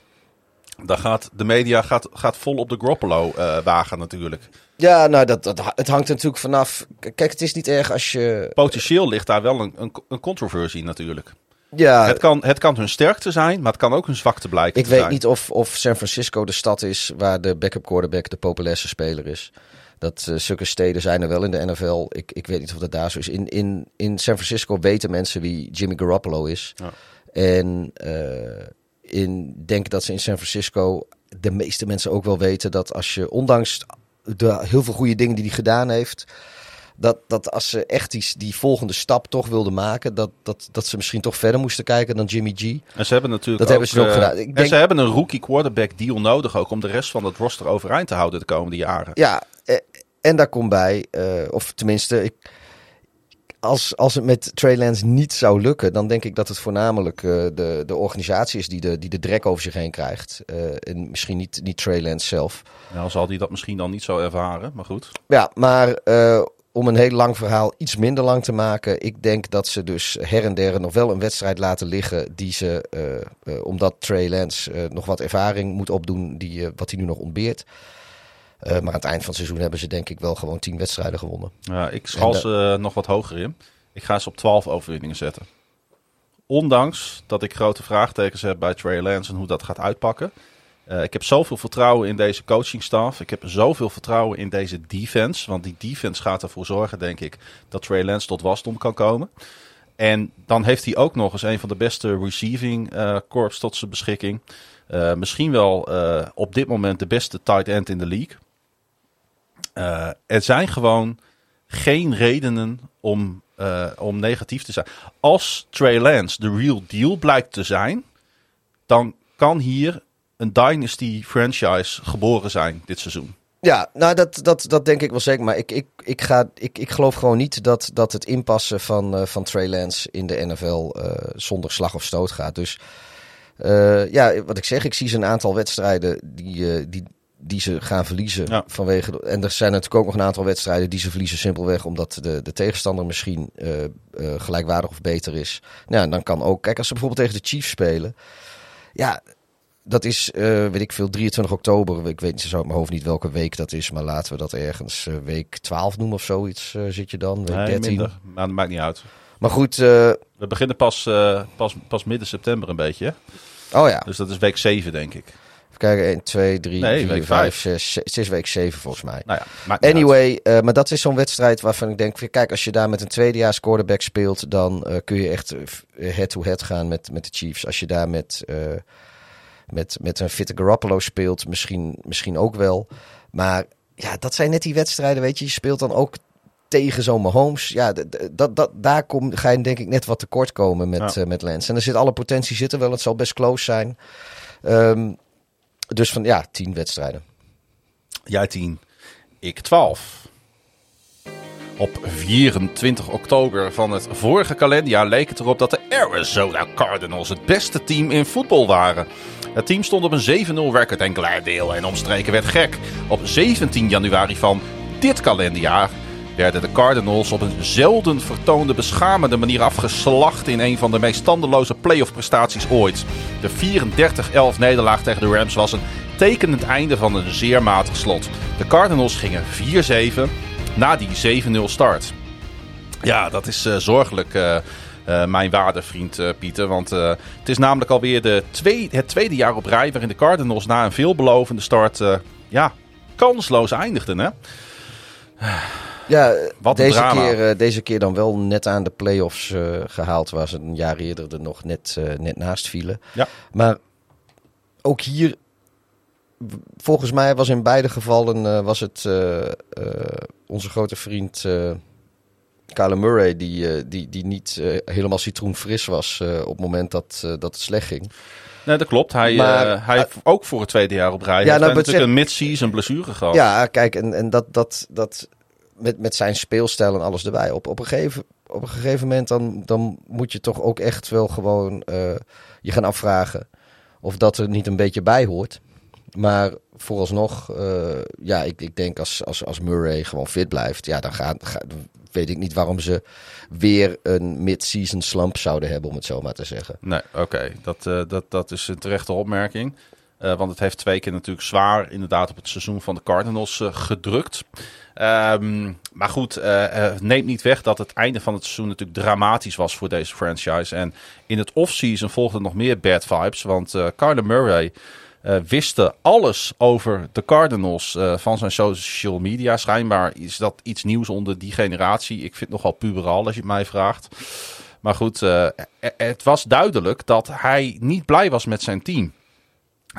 Dan gaat de media gaat, gaat vol op de Garoppolo eh, wagen natuurlijk. Ja, nou, dat, dat, het hangt natuurlijk vanaf. Kijk, het is niet erg als je. Potentieel ligt daar wel een, een, een controversie natuurlijk. Ja, Het kan, het kan hun sterkte zijn, maar het kan ook hun zwakte blijken Ik weet zijn. niet of, of San Francisco de stad is waar de backup quarterback de populairste speler is. Dat eh, zulke steden zijn er wel in de NFL. Ik, ik weet niet of dat daar zo is. In, in, in San Francisco weten mensen wie Jimmy Garoppolo is. Ja. En eh in denk dat ze in San Francisco de meeste mensen ook wel weten dat als je ondanks de heel veel goede dingen die hij gedaan heeft, dat, dat als ze echt die, die volgende stap toch wilden maken, dat, dat, dat ze misschien toch verder moesten kijken dan Jimmy G. En ze hebben natuurlijk Dat hebben ze ook eh, gedaan. Ik En denk- ze hebben een rookie quarterback deal nodig ook om de rest van het roster overeind te houden de komende jaren. Ja, eh, en daar komt bij, eh, of tenminste, ik, als, als het met Trey Lance niet zou lukken, dan denk ik dat het voornamelijk eh, de, de organisatie is die de, die de drek over zich heen krijgt. Eh, en misschien niet, niet Trey Lance zelf. Nou zal hij dat misschien dan niet zo ervaren, maar goed. Ja, maar eh, om een heel lang verhaal iets minder lang te maken. Ik denk dat ze dus her en der nog wel een wedstrijd laten liggen. Die ze, omdat Trey Lance nog wat ervaring moet opdoen, die, wat hij nu nog ontbeert. Eh, maar aan het eind van het seizoen hebben ze denk ik wel gewoon tien wedstrijden gewonnen. Ja, ik schal ze eh, nog wat hoger in. Ik ga ze op 12 overwinningen zetten. Ondanks dat ik grote vraagtekens heb bij Trey Lance en hoe dat gaat uitpakken. Eh, ik heb zoveel vertrouwen in deze coachingstaf. Ik heb zoveel vertrouwen in deze defense. Want die defense gaat ervoor zorgen, denk ik, dat Trey Lance tot wasdom kan komen. En dan heeft hij ook nog eens een van de beste receiving corps tot zijn beschikking. Misschien wel op dit moment de beste tight end in de league. Eh, er zijn gewoon geen redenen om, eh, om negatief te zijn. Als Trey Lance de real deal blijkt te zijn, dan kan hier een dynasty franchise geboren zijn dit seizoen. Ja, nou dat, dat, dat denk ik wel zeker. Maar ik, ik, ik, ga, ik, ik geloof gewoon niet dat, dat het inpassen van, eh, van Trey Lance in de NFL zonder slag of stoot gaat. Dus ja, wat ik zeg, ik zie ze een aantal wedstrijden die, die, die ze gaan verliezen. Ja. Vanwege, de- en er zijn natuurlijk ook nog een aantal wedstrijden die ze verliezen simpelweg omdat de, de tegenstander misschien eh, eh, gelijkwaardig of beter is. Nou, dan kan ook, kijk, als ze bijvoorbeeld tegen de Chiefs spelen. Ja, dat is, eh, weet ik veel, 23 oktober. Ik weet niet zo uit mijn hoofd niet welke week dat is. Maar laten we dat ergens week 12 noemen of zoiets zit je dan. Week Nee, 13. minder. Maar dat maakt niet uit. Maar goed, We beginnen pas, pas, pas midden september een beetje. oh ja. Dus dat is week 7, denk ik. Kijken, 1, 2, 3, Nee, 4, week 5, vijf. 6. Het is week 7 volgens mij. Nou ja. Anyway, eh, maar dat is zo'n wedstrijd waarvan ik denk, kijk, als je daar met een tweedejaars quarterback speelt, dan eh, kun je echt eh, head-to-head gaan met, met de Chiefs. Als je daar met, eh, met, met een fitte Garoppolo speelt, misschien, misschien ook wel. Maar ja, dat zijn net die wedstrijden, weet je. Je speelt dan ook tegen zo'n Mahomes. Ja, dat, dat, daar kom, ga je denk ik net wat tekort komen met, Ja. eh, met Lance. En er zit alle potentie zit er wel. Het zal best close zijn. Ehm, dus van ja, tien wedstrijden. Jij 10, ik 12. Op 24 oktober van het vorige kalenderjaar leek het erop dat de Arizona Cardinals het beste team in voetbal waren. Het team stond op een 7-0 record en Glendale en omstreken werd gek. Op 17 januari van dit kalenderjaar werden de Cardinals op een zelden vertoonde beschamende manier afgeslacht in een van de meest standeloze playoff prestaties ooit. De 34-11 nederlaag tegen de Rams was een tekenend einde van een zeer matig slot. De Cardinals gingen 4-7 na die 7-0 start. Ja, dat is eh, zorgelijk, eh, eh, mijn waarde vriend Pieter. Want het is namelijk alweer de twee, het tweede jaar op rij waarin de Cardinals na een veelbelovende start ja, kansloos eindigden. Hè? Ja, Wat deze, drama. keer, eh, deze keer dan wel net aan de play-offs eh, gehaald, waar ze een jaar eerder er nog net, eh, net naast vielen. Ja. Maar ook hier, volgens mij was in beide gevallen was het onze grote vriend Kyler Murray die, die, die niet helemaal citroenfris was op het moment dat, dat het slecht ging. Nee, dat klopt. Hij, Maar- hij heeft ook voor het tweede jaar op rij Ja, heeft nou, natuurlijk een mid-season blessure gehad. Ja, kijk, en, en dat, dat, dat, met, met zijn speelstijl en alles erbij. Op, op, een, gegeven, op een gegeven moment dan, dan moet je toch ook echt wel gewoon uh, je gaan afvragen of dat er niet een beetje bij hoort. Maar vooralsnog, uh, ja, ik, ik denk als, als, als Murray gewoon fit blijft, ja, dan gaat, gaat, weet ik niet waarom ze weer een mid-season slump zouden hebben, om het zo maar te zeggen. Nee, oké. Dat, uh, dat, dat is een terechte opmerking. Want het heeft twee keer natuurlijk zwaar inderdaad op het seizoen van de Cardinals gedrukt. Um, maar goed, uh, neemt niet weg dat het einde van het seizoen natuurlijk dramatisch was voor deze franchise. En in het offseason volgden nog meer bad vibes. Want Kyler Murray wist alles over de Cardinals van zijn social media. Schijnbaar is dat iets nieuws onder die generatie. Ik vind het nogal puberal als je het mij vraagt. Maar goed, het was duidelijk dat hij niet blij was met zijn team.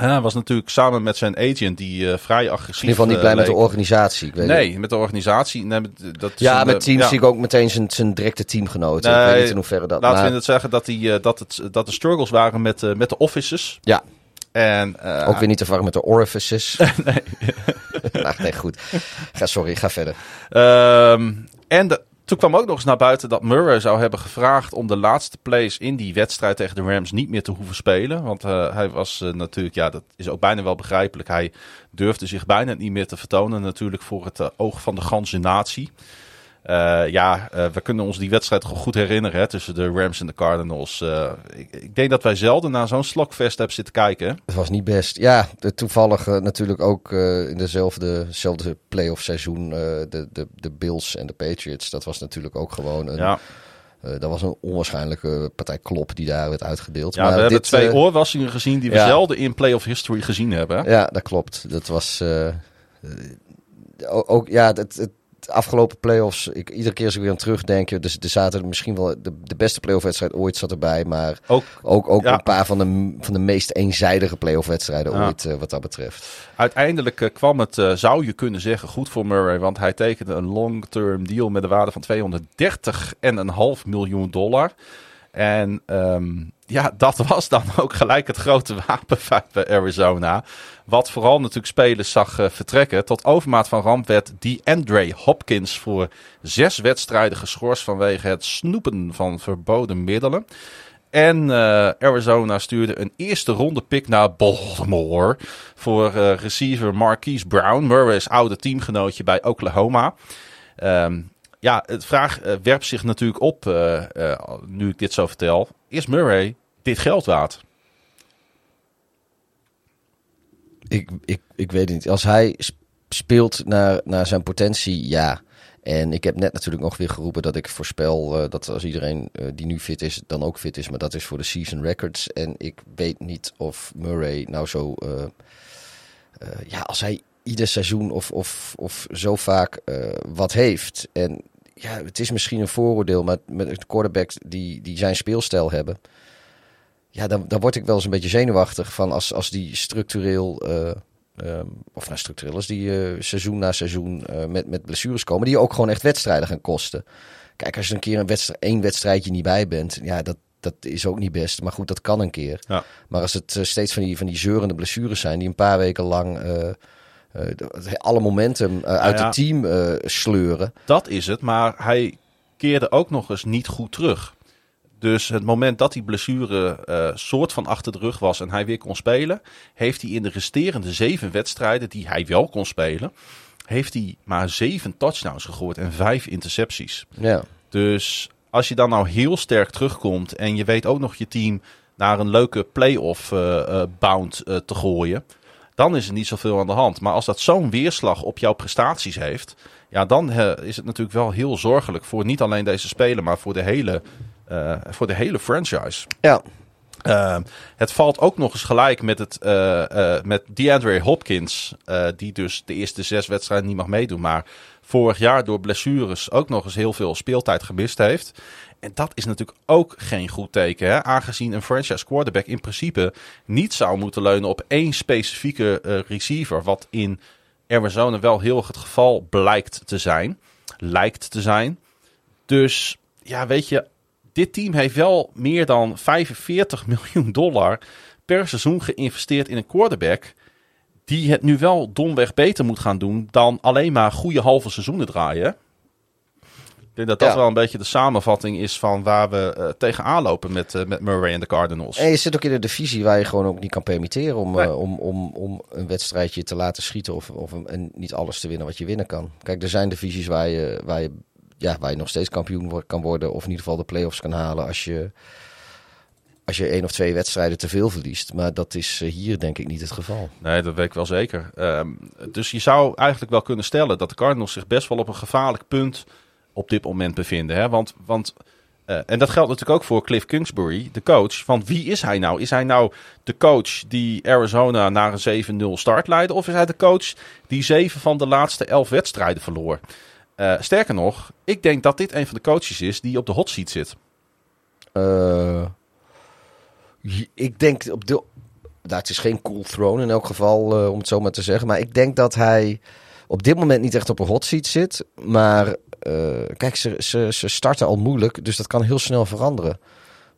Hij was natuurlijk samen met zijn agent, die uh, vrij agressief In ieder geval niet blij uh, met de organisatie. Ik weet nee, met de organisatie. Nee, dat is ja, met teams ja. zie ik ook meteen zijn, zijn directe teamgenoten. Nee, ik weet niet in hoeverre dat... Laten maar, we het zeggen dat, die, dat, het, dat er struggles waren met, uh, met de offices. Ja. En, ook weer niet te vangen met de orifices. nee. Ach, nee, goed. Ga, sorry, ga verder. Um, en de, toen kwam ook nog eens naar buiten dat Murray zou hebben gevraagd om de laatste plays in die wedstrijd tegen de Rams niet meer te hoeven spelen. Want uh, hij was uh, natuurlijk, ja, dat is ook bijna wel begrijpelijk. Hij durfde zich bijna niet meer te vertonen, natuurlijk voor het uh, oog van de ganse natie. Uh, ja, uh, we kunnen ons die wedstrijd gewoon goed herinneren hè, tussen de Rams en de Cardinals. Uh, ik, ik, denk dat wij zelden naar zo'n slokfest hebben zitten kijken. Het was niet best. Ja, de, toevallig natuurlijk ook in dezelfde, dezelfde playoff seizoen de, de, de Bills en de Patriots. Dat was natuurlijk ook gewoon een... Ja. Uh, dat was een onwaarschijnlijke partij klop die daar werd uitgedeeld. Ja, maar we hebben dit, twee uh, oorwassingen gezien die we ja. zelden in playoff history gezien hebben. Ja, dat klopt. Dat was uh, ook ja, het, het, afgelopen playoffs, ik, iedere keer als ik weer aan terugdenk, dus er zaten misschien wel de, de beste playoff-wedstrijd ooit zat erbij, maar ook, ook, ook ja. een paar van de, van de meest eenzijdige playoff-wedstrijden ja. ooit, uh, wat dat betreft. Uiteindelijk uh, kwam het, uh, zou je kunnen zeggen, goed voor Murray, want hij tekende een long-term deal met een waarde van 230,5 miljoen dollar. En um, ja, dat was dan ook gelijk het grote wapenfeit bij Arizona. Wat vooral natuurlijk spelers zag uh, vertrekken. Tot overmaat van ramp werd die Andre Hopkins voor zes wedstrijden geschorst vanwege het snoepen van verboden middelen. En uh, Arizona stuurde een eerste ronde pick naar Baltimore voor uh, receiver Marquise Brown, Murray's oude teamgenootje bij Oklahoma. Um, ja, het vraag uh, werpt zich natuurlijk op, uh, uh, nu ik dit zo vertel. Is Murray dit geld waard? Ik, ik, ik weet niet. Als hij speelt naar, naar zijn potentie, ja. En ik heb net natuurlijk nog weer geroepen dat ik voorspel dat als iedereen die nu fit is, dan ook fit is. Maar dat is voor de season records. En ik weet niet of Murray nou zo... ja, als hij ieder seizoen of, of, of zo vaak uh, wat heeft. En ja, het is misschien een vooroordeel, maar met quarterbacks die, die zijn speelstijl hebben. Ja, dan, dan word ik wel eens een beetje zenuwachtig van als, als die structureel. Uh, um, of nou structureel, als die uh, seizoen na seizoen met, met blessures komen, die ook gewoon echt wedstrijden gaan kosten. Kijk, als je een keer een wedstrijd, één wedstrijdje niet bij bent, ja, dat, dat is ook niet best. Maar goed, dat kan een keer. Ja. Maar als het steeds van die, van die zeurende blessures zijn, die een paar weken lang. Uh, alle momentum uh, uit ja, het team uh, sleuren. Dat is het, maar hij keerde ook nog eens niet goed terug. Dus het moment dat die blessure uh, soort van achter de rug was en hij weer kon spelen, heeft hij in de resterende zeven wedstrijden die hij wel kon spelen, heeft hij maar zeven touchdowns gegooid en vijf intercepties. Ja. Dus als je dan nou heel sterk terugkomt en je weet ook nog je team naar een leuke playoff uh, bound te gooien, dan is er niet zoveel aan de hand. Maar als dat zo'n weerslag op jouw prestaties heeft, ja, dan is het natuurlijk wel heel zorgelijk voor niet alleen deze speler, maar voor de hele, uh, voor de hele franchise. Ja. Uh, het valt ook nog eens gelijk met, het, uh, met DeAndre Hopkins, die dus de eerste zes wedstrijden niet mag meedoen, maar vorig jaar door blessures ook nog eens heel veel speeltijd gemist heeft. En dat is natuurlijk ook geen goed teken, hè? aangezien een franchise quarterback in principe niet zou moeten leunen op één specifieke uh, receiver, wat in Arizona wel heel erg het geval blijkt te zijn, lijkt te zijn. Dus ja, weet je, dit team heeft wel meer dan 45 miljoen dollar per seizoen geïnvesteerd in een quarterback die het nu wel domweg beter moet gaan doen dan alleen maar goede halve seizoenen draaien. Denk dat dat Ja. wel een beetje de samenvatting is van waar we eh, tegenaan lopen met, eh, met Murray en de Cardinals. En je zit ook in een divisie waar je gewoon ook niet kan permitteren om, Nee. eh, om, om, om een wedstrijdje te laten schieten of, of een- en niet alles te winnen wat je winnen kan. Kijk, er zijn divisies waar je, waar je, ja, waar je nog steeds kampioen kan worden of in ieder geval de play-offs kan halen als je, als je één of twee wedstrijden te veel verliest. Maar dat is hier denk ik niet het geval. Nee, dat weet ik wel zeker. Ehm, dus je zou eigenlijk wel kunnen stellen dat de Cardinals zich best wel op een gevaarlijk punt op dit moment bevinden. Hè? Want, want eh, en dat geldt natuurlijk ook voor Cliff Kingsbury, de coach. Van wie is hij nou? Is hij nou de coach die Arizona naar een 7-0 start leidde? Of is hij de coach die zeven van de laatste elf wedstrijden verloor? Eh, sterker nog, ik denk dat dit een van de coaches is die op de hot seat zit. Eh, ik denk op de. Nou, het is geen cool throne in elk geval, om het zo maar te zeggen. Maar ik denk dat hij op dit moment niet echt op een hot seat zit. Maar kijk, ze, ze, ze starten al moeilijk, dus dat kan heel snel veranderen.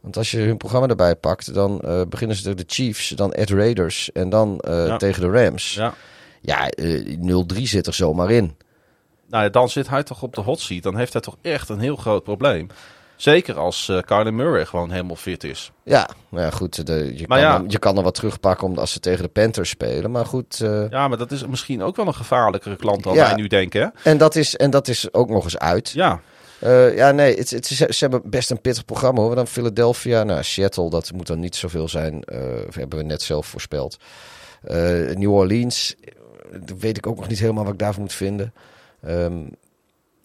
Want als je hun programma erbij pakt, dan eh, beginnen ze de Chiefs, dan Ed Raiders en dan eh, Ja. tegen de Rams. Ja. Ja, eh 0-3 zit er zomaar in. Nou dan zit hij toch op de hot seat. Dan heeft hij toch echt een heel groot probleem. Zeker als Kyler Murray gewoon helemaal fit is. Ja, nou ja, goed. De, je, Maar kan ja. Je kan er wat terugpakken omdat als ze tegen de Panthers spelen. Maar goed, eh, Ja, maar dat is misschien ook wel een gevaarlijkere klant dan Ja. wij nu denken. En dat, is, en dat is ook nog eens uit. Ja, Eh, ja, nee, het, het ze hebben best een pittig programma hoor. Dan Philadelphia, nou, Seattle, dat moet dan niet zoveel zijn. eh, hebben we net zelf voorspeld. New Orleans, weet ik ook nog niet helemaal wat ik daarvan moet vinden. Ehm,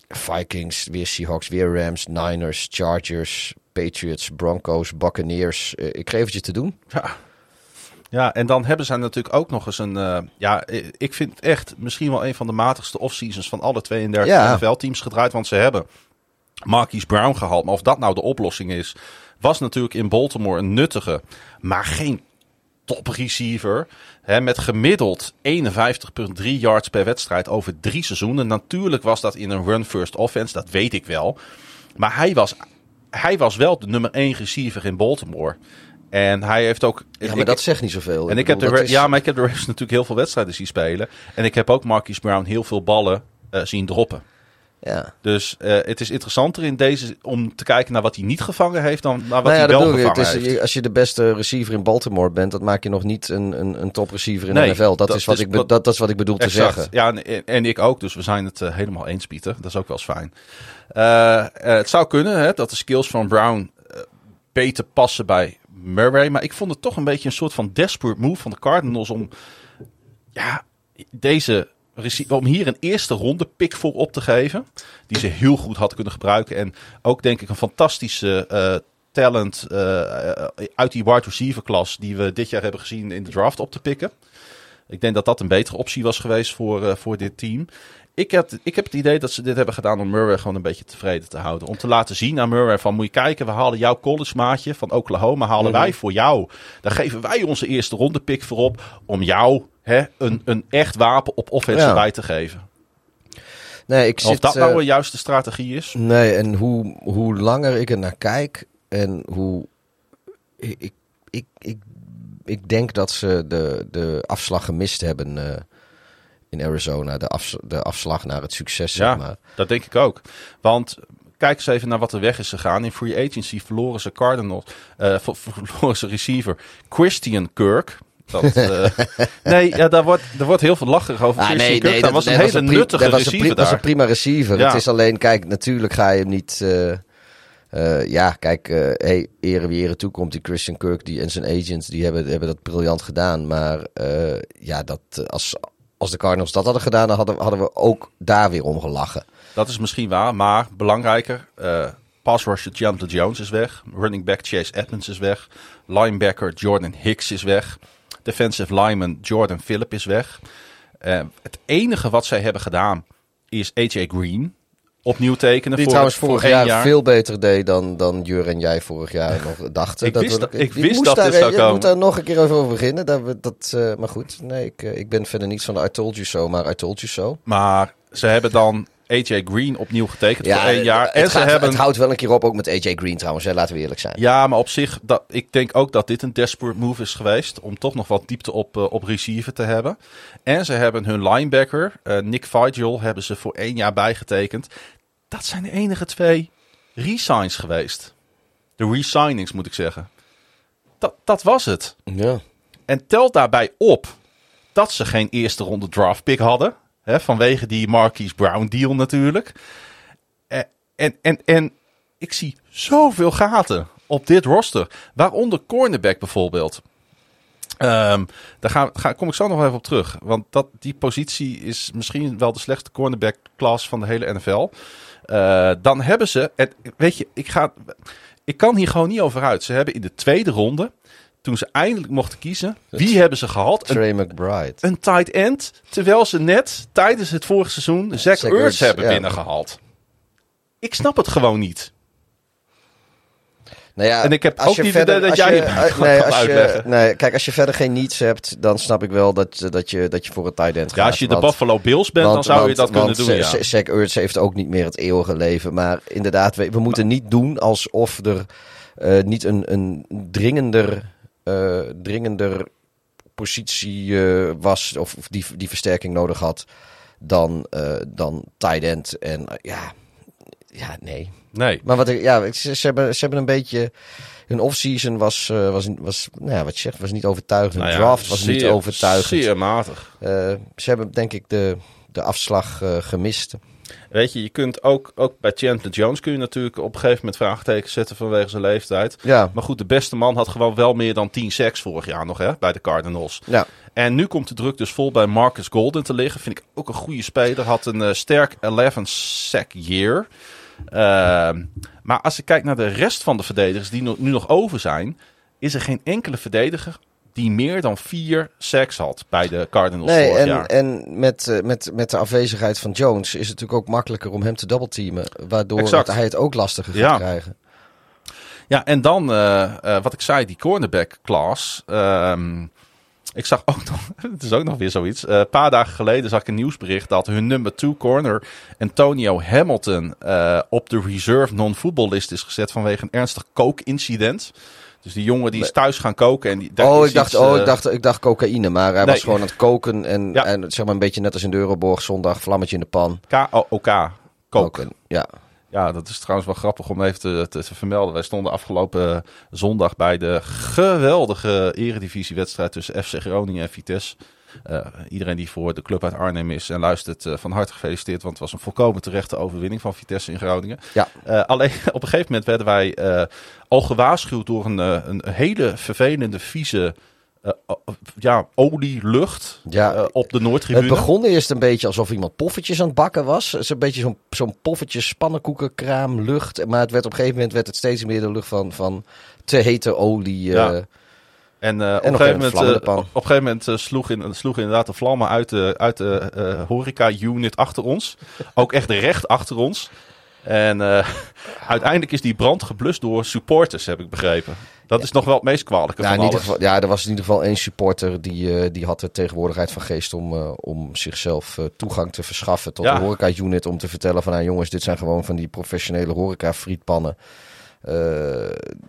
Vikings, weer Seahawks, weer Rams, Niners, Chargers, Patriots, Broncos, Buccaneers. Eh, ik geef het je te doen. ja. Ja, en dan hebben zij natuurlijk ook nog eens een... eh, ja, ik vind het echt misschien wel een van de matigste offseasons van alle 32 Ja. NFL-teams gedraaid. Want ze hebben Marquise Brown gehaald. Maar of dat nou de oplossing is, was natuurlijk in Baltimore een nuttige, maar geen top receiver. Hè, met gemiddeld 51,3 yards per wedstrijd over drie seizoenen. Natuurlijk was dat in een run-first offense, dat weet ik wel. Maar hij was, hij was wel de nummer 1 receiver in Baltimore. En hij heeft ook... Ja, maar ik- dat zegt niet zoveel. en ik heb de, is- ja, maar ik heb de Ravens natuurlijk heel veel wedstrijden zien spelen. En ik heb ook Marquise Brown heel veel ballen eh, zien droppen. Ja. Dus eh, het is interessanter in deze om te kijken naar wat hij niet gevangen heeft dan naar wat Nou ja, hij wel bedoel ik. Het gevangen is, heeft. als je de beste receiver in Baltimore bent, dat maak je nog niet een, een, een top receiver in Nee, de NFL. Dat, dat is wat is ik, dat, dat is wat ik bedoel te zeggen. Ja, en, en ik ook. Dus we zijn het eh, helemaal eens, Pieter. Dat is ook wel eens fijn. Eh, het zou kunnen hè, dat de skills van Brown beter passen bij Murray. Maar ik vond het toch een beetje een soort van desperate move van de Cardinals om ja, deze om hier een eerste ronde pick voor op te geven. Die ze heel goed hadden kunnen gebruiken. En ook denk ik een fantastische eh, talent eh, eh, uit die wide receiver klas die we dit jaar hebben gezien in de draft op te pikken. Ik denk dat dat een betere optie was geweest voor, voor dit team. Ik heb, ik heb het idee dat ze dit hebben gedaan om Murray gewoon een beetje tevreden te houden. Om te laten zien aan Murray van moet je kijken, we halen jouw college maatje van Oklahoma, halen Mhm. wij voor jou. Daar geven wij onze eerste ronde pick voor op om jou hè, een, een echt wapen op offense Ja. bij te geven. Nee, ik Of zit, dat nou eh, een juiste strategie is? Nee, en hoe, hoe langer ik er naar kijk en hoe. Ik, ik, ik, ik, ik denk dat ze de, de afslag gemist hebben eh, in Arizona. De, de afslag naar het succes, Ja. zeg maar. Dat denk ik ook. Want kijk eens even naar wat er weg is gegaan. In free agency verloren ze Cardinals, ver- verloren ze receiver Christian Kirk. Dat, eh, nee, ja, daar wordt, er wordt heel veel lacherig over Ah, Christian Kirk. dat, was een hele nuttige dat was een, receiver pri- was daar. een prima receiver. Ja. Het is alleen, kijk, natuurlijk ga je hem niet... eh, eh, ja, kijk, eh hey, ere wie ere toekomt. Die Christian Kirk die en zijn agents, die hebben, hebben dat briljant gedaan. Maar eh, ja, dat, als, als de Cardinals dat hadden gedaan, dan hadden, hadden we ook daar weer om gelachen. Dat is misschien waar, maar belangrijker. eh pass rusher Chandler Jones is weg. Running back Chase Edmonds is weg. Linebacker Jordan Hicks is weg. Defensive lineman Jordan Phillip is weg. Eh, het enige wat zij hebben gedaan is AJ Green opnieuw tekenen. Die voor, trouwens vorig jaar, jaar. veel beter deed dan, dan Jur en jij vorig jaar nog dachten. Ik wist dat- ik wist dat daar, dit zou Je komen. moet daar nog een keer over beginnen. Dat, dat, eh, maar goed, nee, ik, eh, ik ben verder niet van de I told you so, maar I told you so. Maar ze hebben dan AJ Green opnieuw getekend voor één jaar. het, En ze hebben... het houdt wel een keer op, ook met AJ Green trouwens, hè, laten we eerlijk zijn. Ja, maar op zich, dat, ik denk ook dat dit een desperate move is geweest. Om toch nog wat diepte op, eh, op receiver te hebben. En ze hebben hun linebacker, Nick Vigil, hebben ze voor één jaar bijgetekend. Dat zijn de enige twee resigns geweest. De resignings moet ik zeggen. Dat, dat was het. Ja. En tel daarbij op dat ze geen eerste ronde draft pick hadden. Hè, vanwege die Marquise Brown deal natuurlijk. Eh, En, en, en ik zie zoveel gaten op dit roster. Waaronder cornerback bijvoorbeeld. Ehm, daar ga, ga, kom ik zo nog even op terug. Want dat, die positie is misschien wel de slechtste cornerback class van de hele NFL. Eh, dan hebben ze, en weet je, ik, ga, ik kan hier gewoon niet over uit. Ze hebben in de tweede ronde, toen ze eindelijk mochten kiezen, wie hebben ze gehad? Een, Trey McBride. een tight end. Terwijl ze net tijdens het vorige seizoen Zach, Zach Ertz Ertz, hebben ja. binnengehaald. Ik snap het gewoon niet. Nou ja, En ik heb ook niet verder, dat jij je- eh, nee, als je, nee, kijk, als je verder geen niets hebt, dan snap ik wel dat, dat, je, dat je voor een tight end gaat. Ja, als je de Buffalo Bills bent, dan want- zou je dat kunnen doen. Ja. Zach Ertz heeft ook niet meer het eeuwige leven. Maar inderdaad, we, we moeten niet doen alsof er eh, niet een, een dringender, eh, dringender positie eh, was of, of die, die versterking nodig had dan, eh, dan tight end. En eh, ja, ja, nee. Nee. Maar wat ik, ja, ze, ze hebben, ze hebben een beetje. Hun offseason was, eh, was, was, nou ja, wat je zegt, was niet overtuigend. Nou ja, draft was niet overtuigend. Zeer matig. Eh, ze hebben denk ik de, de afslag eh, gemist. Weet je, je kunt ook, ook bij Chandler Jones kun je natuurlijk op een gegeven moment vraagtekens zetten vanwege zijn leeftijd. Ja, Maar goed, de beste man had gewoon wel meer dan 10 sacks vorig jaar nog hè, bij de Cardinals. ja. En nu komt de druk dus vol bij Marcus Golden te liggen. Vind ik ook een goede speler. Had een sterk 11 sack year. Ehm, maar als ik kijk naar de rest van de verdedigers die nu nog over zijn, is er geen enkele verdediger die meer dan vier sacks had bij de Cardinals Nee, vorig en, jaar. en met, eh, met, met de afwezigheid van Jones is het natuurlijk ook makkelijker om hem te doubleteamen. Waardoor Exact. hij het ook lastiger gaat Ja. krijgen. Ja, en dan eh, eh, wat ik zei, die cornerback class. Ehm, ik zag ook nog, het is ook nog weer zoiets. Eh, een paar dagen geleden zag ik een nieuwsbericht dat hun number two corner Antonio Hamilton eh, op de reserve non-football list is gezet vanwege een ernstig kookincident. Dus die jongen die is thuis gaan koken en die. Oh, is ik dacht, iets, oh eh, ik, dacht, ik dacht cocaïne, maar hij Nee. was gewoon aan het koken. En, Ja. en zeg maar een beetje net als in de Euroborg, zondag, vlammetje in de pan. K-O-O-K. Kook. Koken. Ja, Ja, dat is trouwens wel grappig om even te, te, te vermelden. Wij stonden afgelopen zondag bij de geweldige eredivisiewedstrijd tussen FC Groningen en Vitesse. Eh, iedereen die voor de club uit Arnhem is en luistert, eh, van harte gefeliciteerd. Want het was een volkomen terechte overwinning van Vitesse in Groningen. Ja. Eh, alleen op een gegeven moment werden wij eh, al gewaarschuwd door een, eh, een hele vervelende, vieze eh, o- ja, olielucht Ja, eh, op de Het Noordtribune. begon eerst een beetje alsof iemand poffertjes aan het bakken was. Het is een beetje zo'n zo'n poffertjes, pannenkoekenkraam, lucht. Maar het werd op een gegeven moment werd het steeds meer de lucht van, van te hete olie. Ja. eh, En, eh, op, een gegeven even moment, eh, op, een gegeven moment eh, sloeg, in, sloeg inderdaad de vlammen uit de, uit de eh, horeca-unit achter ons. Ook echt recht achter ons. En eh, uiteindelijk is die brand geblust door supporters, heb ik begrepen. Dat is nog wel het meest kwalijke ja, van in ieder alles. geval, ja, er was in ieder geval één supporter die, eh, die had de tegenwoordigheid van geest om, eh, om zichzelf eh, toegang te verschaffen tot Ja. de horeca-unit. Om te vertellen van, nou jongens, dit zijn gewoon van die professionele horeca-frietpannen.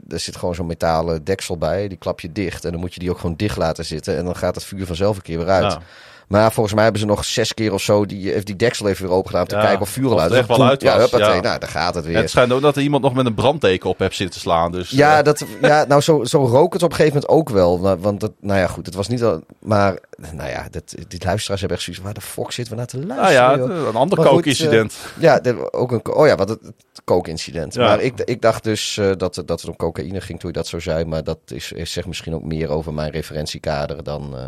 Er zit gewoon zo'n metalen deksel bij, die klap je dicht. En dan moet je die ook gewoon dicht laten zitten. En dan gaat het vuur vanzelf een keer weer uit. Ja. Maar volgens mij hebben ze nog zes keer of zo die, heeft die deksel even weer open gedaan om te Ja, kijken of vuur al uit is. echt wel uit Ja, huppatee, ja. nou, daar gaat het En weer. het schijnt ook dat er iemand nog met een brandteken op heeft zitten slaan. Dus, Ja, eh, dat, ja nou zo, zo rook het op een gegeven moment ook wel. Nou, Want dat, nou ja, goed, het was niet al... Maar, nou ja, dat, die luisteraars hebben echt zoiets waar de fuck zitten we naar te nou luisteren, ja, joh? een ander kookincident. Ja, er- ook een, oh ja, wat het, het kookincident. Ja. Maar ik, ik dacht dus eh, dat, het- dat het om cocaïne ging toen je dat zo zei. Maar dat is, is zegt misschien ook meer over mijn referentiekader dan, eh,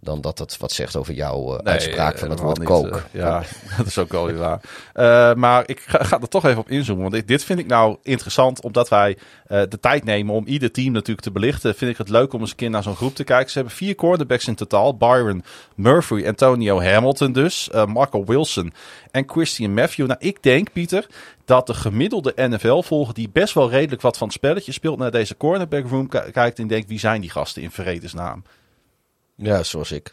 dan dat het wat zegt over jouw eh, Nee, uitspraak van het woord coke. eh, ja, dat is ook wel weer waar. Eh, maar ik ga, ga er toch even op inzoomen. Want dit, dit vind ik nou interessant, omdat wij eh, de tijd nemen om ieder team natuurlijk te belichten. Vind ik het leuk om eens een keer naar zo'n groep te kijken. Ze hebben vier cornerbacks in totaal. Byron Murphy, Antonio Hamilton dus, eh, Marco Wilson en Christian Matthew. Nou, ik denk, Pieter, dat de gemiddelde NFL-volger die best wel redelijk wat van het spelletje speelt, naar deze cornerback room ki- kijkt en denkt, wie zijn die gasten in vredesnaam? Ja, zoals ik.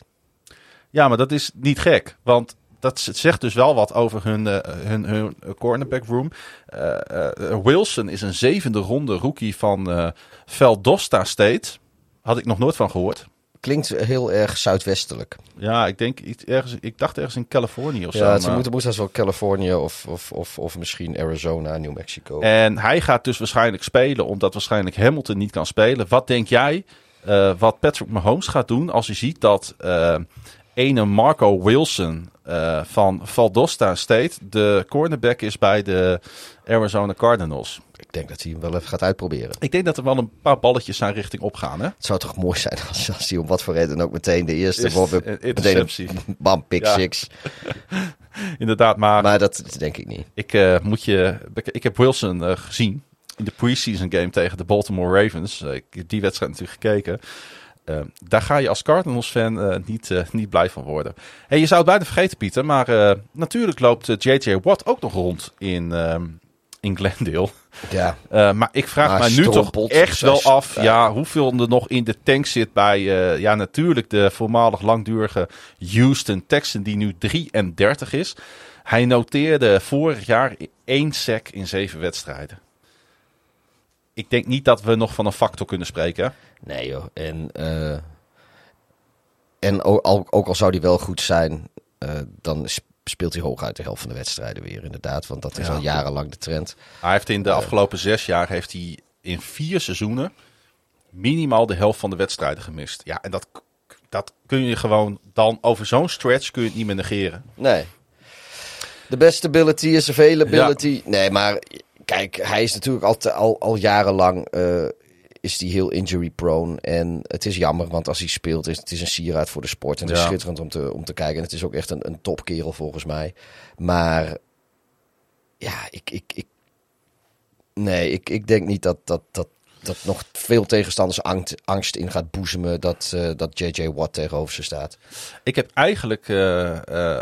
Ja, maar dat is niet gek. Want dat zegt dus wel wat over hun, eh, hun, hun cornerback room. Eh, eh, Wilson is een zevende ronde rookie van Valdosta State. Had ik nog nooit van gehoord. klinkt heel erg zuidwestelijk. Ja, ik denk iets ergens. Ik dacht ergens in Californië of zo. Ja, het maar- moet, moet als wel Californië of, of, of, of misschien Arizona, New Mexico. En hij gaat dus waarschijnlijk spelen, omdat waarschijnlijk Hamilton niet kan spelen. Wat denk jij eh, wat Patrick Mahomes gaat doen als hij ziet dat eh ene Marco Wilson eh, van Valdosta State de cornerback is bij de Arizona Cardinals? Ik denk dat hij hem wel even gaat uitproberen. Ik denk dat er wel een paar balletjes zijn richting opgaan. Hè? Het zou toch mooi zijn als, als hij om wat voor reden ook meteen de eerste... Meteen interceptie. een bam, pick Ja. six. Inderdaad, maar, Maar dat denk ik niet. ik, moet je, ik heb Wilson gezien in de preseason game tegen de Baltimore Ravens. Eh, ik heb die wedstrijd natuurlijk gekeken. Eh, daar ga je als Cardinals-fan eh, niet, niet blij van worden. Hey, je zou het bijna vergeten, Pieter. Maar natuurlijk loopt J.J. Watt ook nog rond in, ehm, in Glendale. Ja, maar ik vraag Maar mij nu toch echt wel af ja. ja, hoeveel er nog in de tank zit bij ja, natuurlijk de voormalig langdurige Houston Texan die nu 33 is. Hij noteerde vorig jaar één sack in zeven wedstrijden. Ik denk niet dat we nog van een factor kunnen spreken. nee joh. En, eh, en ook al, ook al zou die wel goed zijn, eh, dan sp- speelt hij hooguit de helft van de wedstrijden weer inderdaad. Want dat is Ja. al jarenlang de trend. Hij heeft in de afgelopen zes jaar heeft hij in vier seizoenen minimaal de helft van de wedstrijden gemist. Ja, en dat, dat kun je gewoon dan over zo'n stretch kun je het niet meer negeren. Nee. De best ability is availability. Nee, maar kijk, hij is natuurlijk al, te- al, al jarenlang eh, is die heel injury prone. En het is jammer, want als hij speelt, is het is een sieraad voor de sport. En het is schitterend om te, om te kijken. En het is ook echt een, een topkerel volgens mij. Maar ja, ik, ik, ik, nee, ik, ik denk niet dat, dat, dat, dat nog veel tegenstanders angst, angst in gaat boezemen dat, eh, dat J.J. Watt tegenover ze staat. Ik heb eigenlijk eh,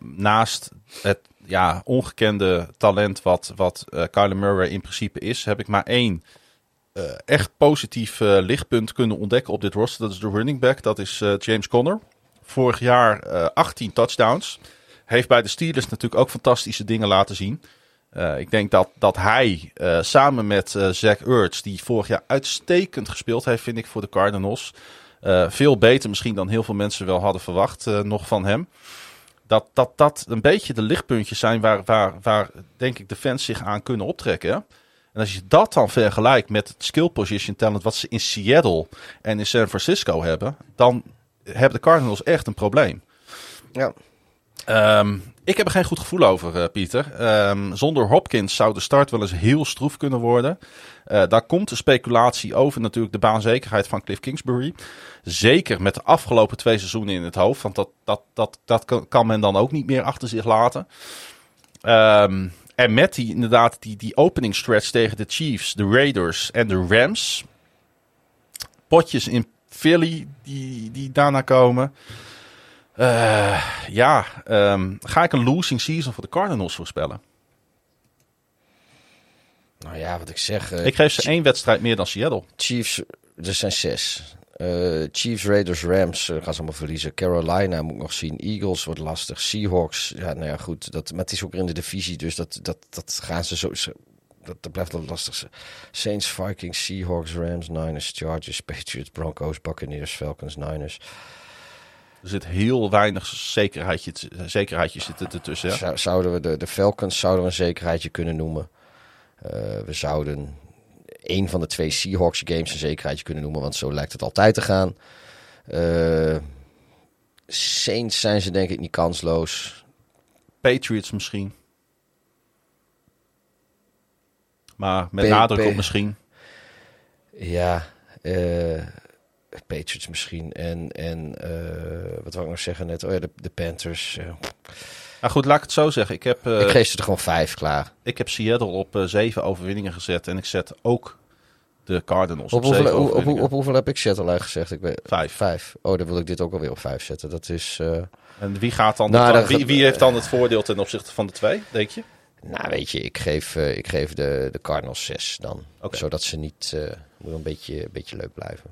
naast het ja, ongekende talent wat, wat eh Kyler Murray in principe is, heb ik maar één eh, echt positief eh, lichtpunt kunnen ontdekken op dit roster. Dat is de running back, dat is James Conner. Vorig jaar eh 18 touchdowns. Heeft bij de Steelers natuurlijk ook fantastische dingen laten zien. Ik denk dat, dat hij samen met Zach Ertz, die vorig jaar uitstekend gespeeld heeft, vind ik, voor de Cardinals. veel beter misschien dan heel veel mensen wel hadden verwacht nog van hem. Dat, dat dat een beetje de lichtpuntjes zijn waar, waar, waar denk ik de fans zich aan kunnen optrekken. En als je dat dan vergelijkt met het skill position talent wat ze in Seattle en in San Francisco hebben, dan hebben de Cardinals echt een probleem. Ja. Ehm, ik heb er geen goed gevoel over, eh, Pieter. Ehm, zonder Hopkins zou de start wel eens heel stroef kunnen worden. Eh, daar komt de speculatie over natuurlijk de baanzekerheid van Cliff Kingsbury. Zeker met de afgelopen twee seizoenen in het hoofd. Want dat, dat, dat, dat kan, men dan ook niet meer achter zich laten. Ehm, en met die, inderdaad die, die opening stretch tegen de Chiefs, de Raiders en de Rams. Potjes in Philly die, die daarna komen. Eh, ja, ehm, ga ik een losing season voor de Cardinals voorspellen? Nou ja, wat ik zeg. eh, Ik geef ze één wedstrijd meer dan Seattle. Chiefs, er zijn zes. Eh, Chiefs, Raiders, Rams eh, gaan ze allemaal verliezen. Carolina moet ik nog zien. Eagles wordt lastig. Seahawks, ja, nou ja, goed. Dat, maar het is ook weer in de divisie, dus dat, dat, dat gaan ze zo. zo- Dat, dat blijft wel lastig. Saints, Vikings, Seahawks, Rams, Niners, Chargers, Patriots, Broncos, Buccaneers, Falcons, Niners. Er zit heel weinig zekerheidje, zekerheidje zitten ertussen. Ja? Zou- Zouden we de, de Falcons zouden we een zekerheidje kunnen noemen? Eh, we zouden een van de twee Seahawks games een zekerheidje kunnen noemen, want zo lijkt het altijd te gaan. Eh, Saints zijn ze denk ik niet kansloos. Patriots misschien. Maar met nadruk op misschien. Ja, eh, Patriots misschien. En, en eh, wat wou ik nog zeggen net? Oh ja, de, de Panthers. eh. Nou goed, laat ik het zo zeggen. Ik heb, eh, ik geef ze er gewoon vijf klaar. ik heb Seattle op zeven overwinningen gezet. En ik zet ook de Cardinals Op op, hoeveel, zeven op, op, op hoeveel heb ik Seattle eigenlijk gezegd? Ik weet, Vijf. Vijf. Oh, dan wil ik dit ook alweer op vijf zetten. Dat is... En wie, gaat dan Nou, dan wie, wie heeft dan het voordeel ten opzichte van de twee, denk je? Nou, weet je, ik geef, ik geef de, de Cardinals 6 dan. Zodat ze niet... moet een beetje, een beetje leuk blijven.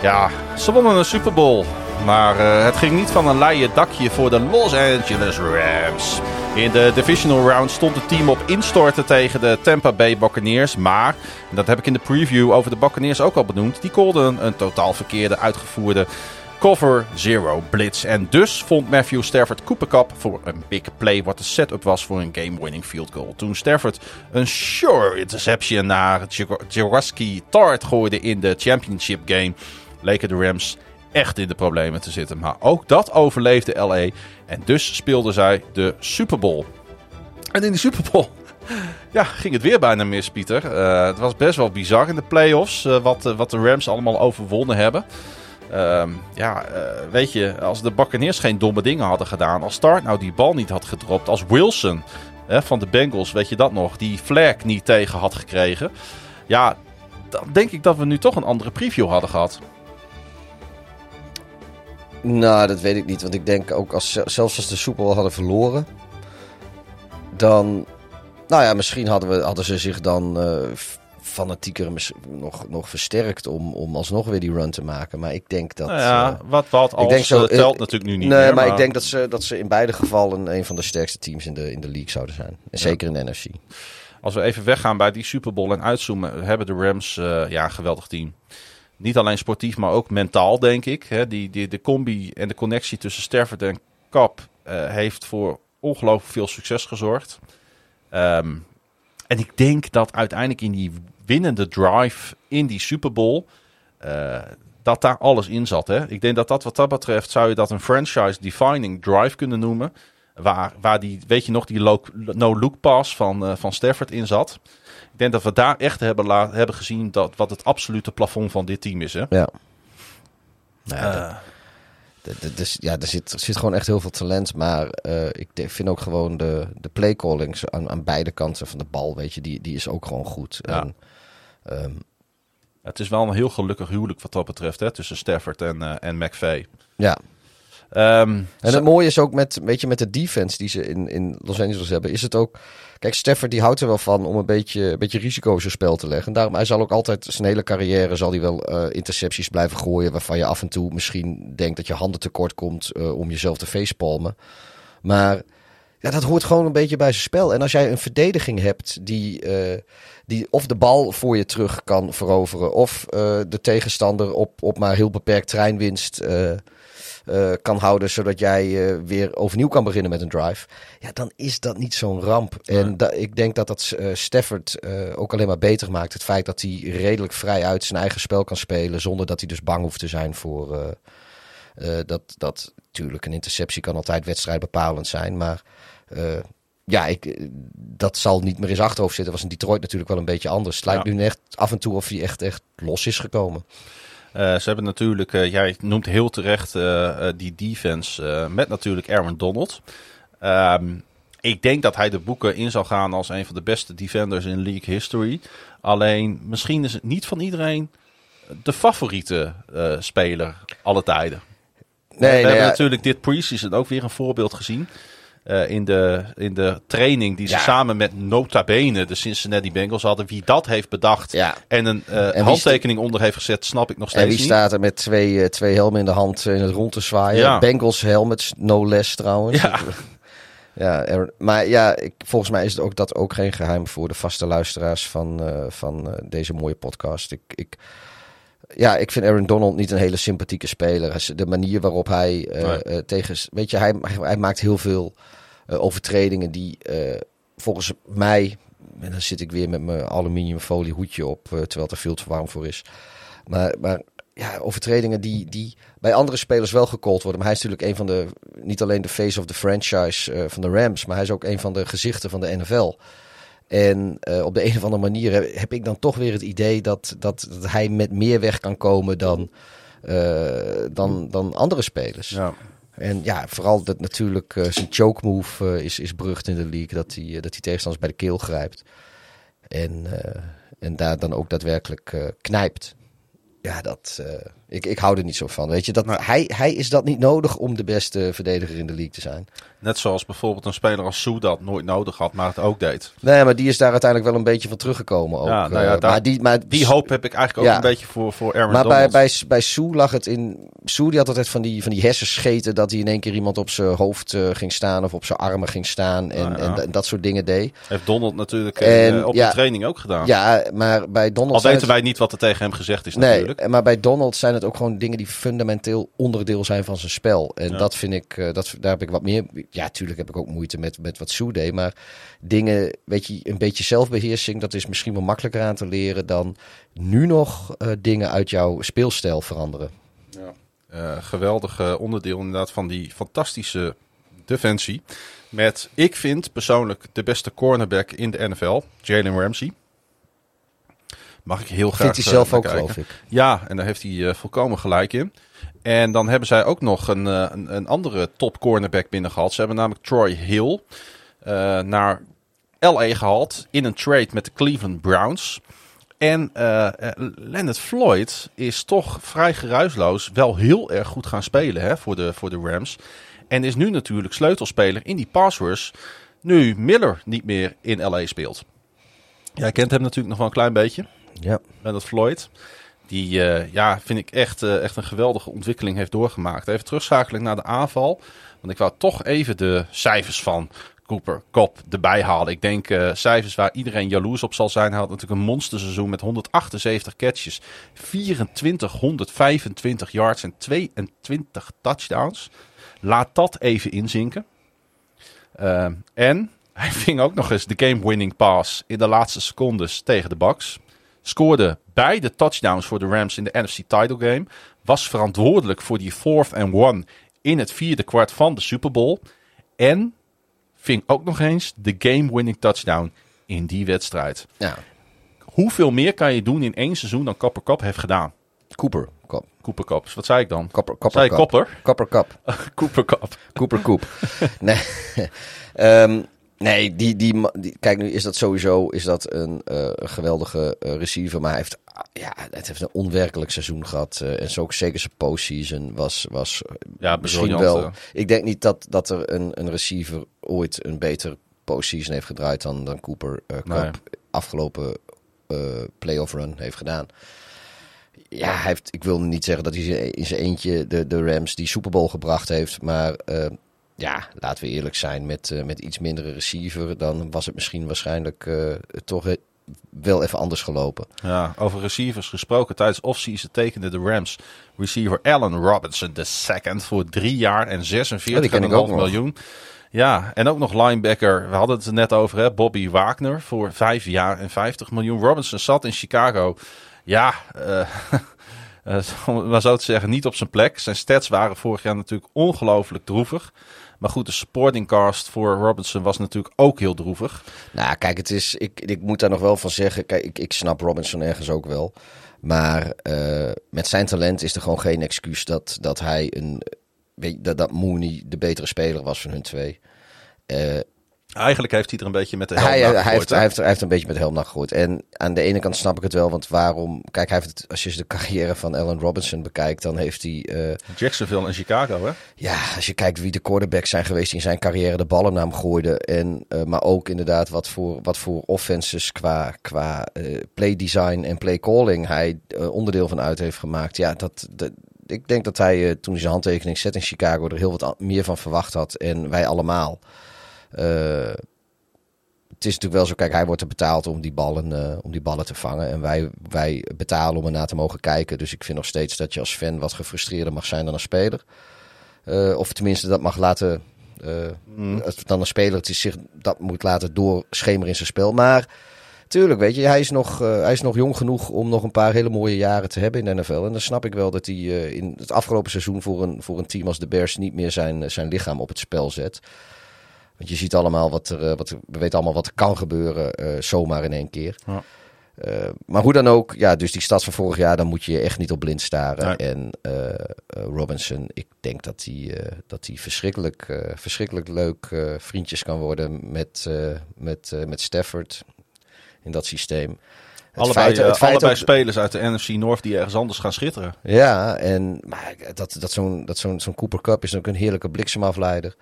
Ja, ze wonnen een Super Bowl. Maar uh, het ging niet van een leien dakje voor de Los Angeles Rams. In de divisional round stond het team op instorten tegen de Tampa Bay Buccaneers. Maar, en dat heb ik in de preview over de Buccaneers ook al benoemd, die callden een totaal verkeerde uitgevoerde cover zero blitz. En dus vond Matthew Stafford Cup voor een big play wat de setup was voor een game-winning field goal. Toen Stafford een sure interception naar Jaworski Tart gooide in de championship game, leken de Rams echt in de problemen te zitten. Maar ook dat overleefde LA en dus speelden zij de Super Bowl. En in die Super Bowl ja, ging het weer bijna mis, Pieter. Uh, het was best wel bizar in de playoffs uh, wat, uh, wat de Rams allemaal overwonnen hebben. Ehm, ja, weet je, als de Buccaneers geen domme dingen hadden gedaan, als Start nou die bal niet had gedropt, als Wilson hè, van de Bengals, weet je dat nog, die flag niet tegen had gekregen, ja, dan denk ik dat we nu toch een andere preview hadden gehad. Nou, dat weet ik niet. Want ik denk ook als zelfs als de Super hadden verloren, dan. Nou ja, misschien hadden, we, hadden ze zich dan uh, fanatieker nog, nog versterkt om, om alsnog weer die run te maken. Maar ik denk dat. Nou ja, uh, wat, wat als, ik denk zo, telt natuurlijk nu niet. Nee, meer, maar, ik denk dat ze, dat ze in beide gevallen een van de sterkste teams in de, in de league zouden zijn. En zeker in de NFC. Als we even weggaan bij die Super Bowl en uitzoomen, hebben de Rams uh, ja, een geweldig team. Niet alleen sportief, maar ook mentaal, denk ik. Die, die, de combi en de connectie tussen Stafford en Kap heeft voor ongelooflijk veel succes gezorgd. Um, en ik denk dat uiteindelijk in die winnende drive in die Super Bowl... Uh, dat daar alles in zat. Hè? Ik denk dat dat wat dat betreft zou je dat een franchise-defining drive kunnen noemen. Waar, waar die, weet je nog, die no-look pass van, uh, van Stafford in zat. Ik denk dat we daar echt hebben, hebben gezien dat, wat het absolute plafond van dit team is. Hè? Ja. Nou ja, dus, ja, er zit, er zit gewoon echt heel veel talent. Maar uh, ik vind ook gewoon de, de playcallings aan, aan beide kanten van de bal, weet je, die, die is ook gewoon goed. Ja. En, um, het is wel een heel gelukkig huwelijk wat dat betreft, hè, tussen Stafford en, uh, en McVay. Ja. Um, en het mooie is ook met, weet je, met de defense die ze in, in Los Angeles hebben, is het ook Kijk, Stafford die houdt er wel van om een beetje, een beetje risico zijn spel te leggen. Daarom, hij zal ook altijd zijn hele carrière zal hij wel uh, intercepties blijven gooien. Waarvan je af en toe misschien denkt dat je handen tekort komt uh, om jezelf te facepalmen. Maar ja, dat hoort gewoon een beetje bij zijn spel. En als jij een verdediging hebt die, uh, die of de bal voor je terug kan veroveren. Of de tegenstander op, op maar heel beperkt treinwinst uh, kan houden, zodat jij weer overnieuw kan beginnen met een drive. Ja, dan is dat niet zo'n ramp. En da ik denk dat dat Stafford ook alleen maar beter maakt. Het feit dat hij redelijk vrij uit zijn eigen spel kan spelen, zonder dat hij dus bang hoeft te zijn voor. dat, dat natuurlijk een interceptie kan altijd wedstrijdbepalend zijn, maar ja, ik, dat zal niet meer in zijn achterhoofd zitten. Was in Detroit natuurlijk wel een beetje anders. Het lijkt ja. nu echt af en toe of hij echt, echt los is gekomen. Uh, ze hebben natuurlijk, uh, jij noemt heel terecht uh, die defense met natuurlijk Aaron Donald. Um, ik denk dat hij de boeken in zal gaan als een van de beste defenders in league history. Alleen misschien is het niet van iedereen de favoriete speler alle tijden. Nee, we nee, hebben ja. natuurlijk dit preseason ook weer een voorbeeld gezien. Uh, in, de, in de training die ze ja. samen met Nota Bene, de Cincinnati Bengals hadden. Wie dat heeft bedacht ja. en een uh, en handtekening onder heeft gezet, snap ik nog steeds niet. En wie niet. staat er met twee, uh, twee helmen in de hand in het rond te zwaaien? Ja. Bengals helmets, no less trouwens. Ja. Ja, er, maar ja, ik, volgens mij is het ook, dat ook geen geheim voor de vaste luisteraars van, van deze mooie podcast. Ik, ik, ja, ik vind Aaron Donald niet een hele sympathieke speler. De manier waarop hij uh, tegen. Weet je, hij, hij maakt heel veel uh, overtredingen die volgens mij. En dan zit ik weer met mijn aluminiumfolie hoedje op, terwijl het er veel te warm voor is. Maar, maar ja, overtredingen die, die bij andere spelers wel gecallt worden. Maar hij is natuurlijk een van de. Niet alleen de face of the franchise van de Rams, maar hij is ook een van de gezichten van de NFL. En uh, op de een of andere manier heb, heb, ik dan toch weer het idee dat, dat, dat hij met meer weg kan komen dan, uh, dan, dan andere spelers. Ja. En ja, vooral dat natuurlijk uh, zijn choke move is, is berucht in de league. Dat hij, dat hij tegenstanders bij de keel grijpt. En, en daar dan ook daadwerkelijk knijpt. Ja, dat, Ik, ik hou er niet zo van. Weet je, dat, Nee. hij, hij is dat niet nodig om de beste verdediger in de league te zijn. Net zoals bijvoorbeeld een speler als Sue dat nooit nodig had, maar het ook deed. Nee, maar die is daar uiteindelijk wel een beetje van teruggekomen. Ook. Ja, nou ja, Eh, daar- maar die, maar Die hoop heb ik eigenlijk ook een beetje voor, voor Aaron Maar bij, Donald. bij, bij Sue lag het in. Sue die had altijd van die, van die hersenscheten. dat hij in één keer iemand op zijn hoofd eh, ging staan. of op zijn armen ging staan. En, Nou ja. en, en dat soort dingen deed. Heeft Donald natuurlijk En, eh, op ja. de training ook gedaan. Ja, maar bij Donald. Al weten het- wij niet wat er tegen hem gezegd is Nee, natuurlijk. maar bij Donald zijn het ook gewoon dingen die fundamenteel onderdeel zijn van zijn spel. En Ja. dat vind ik, eh, dat, daar heb ik wat meer. Ja, tuurlijk heb ik ook moeite met, met wat Sue deed. Maar dingen, weet je, een beetje zelfbeheersing, dat is misschien wel makkelijker aan te leren dan nu nog eh, dingen uit jouw speelstijl veranderen. Eh, geweldig onderdeel inderdaad van die fantastische defensie. Met, ik vind persoonlijk, de beste cornerback in de NFL, Jalen Ramsey. Mag ik heel graag Vindt hij eh, zelf ook, kijken. geloof ik. Ja, en daar heeft hij eh, volkomen gelijk in. En dan hebben zij ook nog een, eh, een, een andere top cornerback binnengehaald. Ze hebben namelijk Troy Hill eh, naar LA gehaald in een trade met de Cleveland Browns. En eh, eh, Leonard Floyd is toch vrij geruisloos wel heel erg goed gaan spelen hè, voor, de, voor de Rams. En is nu natuurlijk sleutelspeler in die pass rush. Nu Miller niet meer in LA speelt. Jij kent hem natuurlijk nog wel een klein beetje. Ja. Leonard Floyd. Die, eh, ja, vind ik echt, eh, echt een geweldige ontwikkeling heeft doorgemaakt. Even terugschakelen naar de aanval. Want ik wou toch even de cijfers van Cooper Kop erbij halen. Ik denk eh, cijfers waar iedereen jaloers op zal zijn. Hij had natuurlijk een monsterseizoen met 178 catches, 2425 yards en 22 touchdowns. Laat dat even inzinken. Eh, en hij ving ook nog eens de game-winning pass in de laatste secondes tegen de Bucks. Scoorde beide touchdowns voor de Rams in de NFC title game. Was verantwoordelijk voor die fourth and one in het vierde kwart van de Super Bowl. En ving ook nog eens de game-winning touchdown in die wedstrijd. ja. Hoeveel meer kan je doen in één seizoen dan Copper Cup heeft gedaan? Cooper. Kop. Cooper Cup. Wat zei ik dan? Copper, Copper Zei Cup. Copper? Copper Cup. Cooper Cup. Cooper Koep. nee, Ehm, nee die, die, kijk nu is dat sowieso is dat een eh, geweldige eh, receiver. Maar hij heeft, ah, ja, het heeft een onwerkelijk seizoen gehad. eh, en zo ook zeker zijn postseason was, was Ja, misschien wel. Ik denk niet dat, dat er een, een receiver ooit een beter postseason heeft gedraaid dan, dan Cooper Cup Nee. afgelopen playoff run heeft gedaan. Ja, hij heeft, ik wil niet zeggen dat hij in zijn eentje de, de Rams die Super Bowl gebracht heeft. Maar ja, laten we eerlijk zijn, met, eh, met iets mindere receiver, dan was het misschien waarschijnlijk eh, toch eh, wel even anders gelopen. Ja, over receivers gesproken. Tijdens offseason tekende de Rams receiver Allen Robinson II voor drie jaar en 46,5 Ja, die ken ik ook nog. miljoen. Ja, en ook nog linebacker. We hadden het er net over, hè? Bobby Wagner voor vijf jaar en 50 miljoen. Robinson zat in Chicago. Ja, eh, om maar zo te zeggen, niet op zijn plek. Zijn stats waren vorig jaar natuurlijk ongelooflijk droevig. Maar goed, de supporting cast voor Robinson was natuurlijk ook heel droevig. Nou, kijk, het is, ik, ik moet daar nog wel van zeggen. Kijk, ik, ik snap Robinson ergens ook wel. Maar eh, met zijn talent is er gewoon geen excuus dat, dat hij een. Weet, dat, dat Mooney de betere speler was van hun twee. Eh, Eigenlijk heeft hij er een beetje met de helm hij, naar hij, gegooid, heeft, hij, heeft, hij heeft een beetje met de helm naar gegooid. En aan de ene kant snap ik het wel, want waarom... Kijk, hij heeft het, als je de carrière van Allen Robinson bekijkt, dan heeft hij... eh, Jacksonville en Chicago, hè? ja, als je kijkt wie de quarterbacks zijn geweest die in zijn carrière de ballen naar hem gooiden. En, eh, maar ook inderdaad wat voor, wat voor offenses qua, qua eh, play design en play calling hij eh, onderdeel van uit heeft gemaakt. Ja, dat, dat, ik denk dat hij eh, toen hij zijn handtekening zette in Chicago er heel wat meer van verwacht had. En wij allemaal. Eh, het is natuurlijk wel zo, kijk, hij wordt er betaald om die ballen, eh, om die ballen te vangen. En wij, wij betalen om ernaar te mogen kijken. Dus ik vind nog steeds dat je als fan wat gefrustreerder mag zijn dan een speler. Eh, of tenminste dat mag laten. als dan een speler is zich dat moet laten doorschemeren in zijn spel. Maar tuurlijk, weet je, hij is, nog, hij is nog jong genoeg om nog een paar hele mooie jaren te hebben in de NFL. En dan snap ik wel dat hij in het afgelopen seizoen voor een, voor een team als de Bears niet meer zijn, zijn lichaam op het spel zet. Want je ziet allemaal wat er, eh, wat we weten allemaal wat er kan gebeuren, eh, zomaar in één keer. Ja. Eh, maar hoe dan ook, ja, dus die stad van vorig jaar, dan moet je echt niet op blind staren. Nee. En Robinson, ik denk dat hij, dat hij verschrikkelijk, verschrikkelijk leuk vriendjes kan worden met, met, met Stafford in dat systeem. allebei feit- het feit allebei ook- spelers uit de NFC North die ergens anders gaan schitteren. Ja, en maar dat, dat zo'n dat zo'n zo'n Cooper Cup is ook een heerlijke bliksemafleider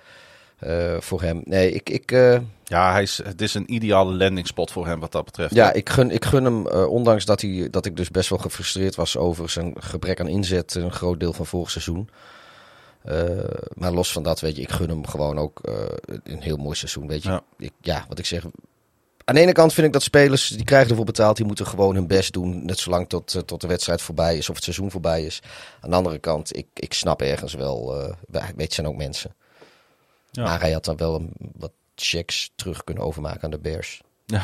eh, voor hem. Nee, ik, ik, eh, Ja, hij is, het is een ideale landingspot voor hem wat dat betreft. ja, ik, gun, ik gun hem, eh, ondanks dat, hij, dat ik dus best wel gefrustreerd was over zijn gebrek aan inzet een groot deel van vorig seizoen. Maar los van dat, weet je, ik gun hem gewoon ook een heel mooi seizoen. Weet je, Ja. Ik, ja, wat ik zeg. Aan de ene kant vind ik dat spelers, die krijgen ervoor betaald, die moeten gewoon hun best doen. Net zolang tot, tot de wedstrijd voorbij is of het seizoen voorbij is. Aan de andere kant, ik, ik snap ergens wel, weet je, zijn ook mensen. Ja. Maar hij had dan wel een, wat checks terug kunnen overmaken aan de Bears.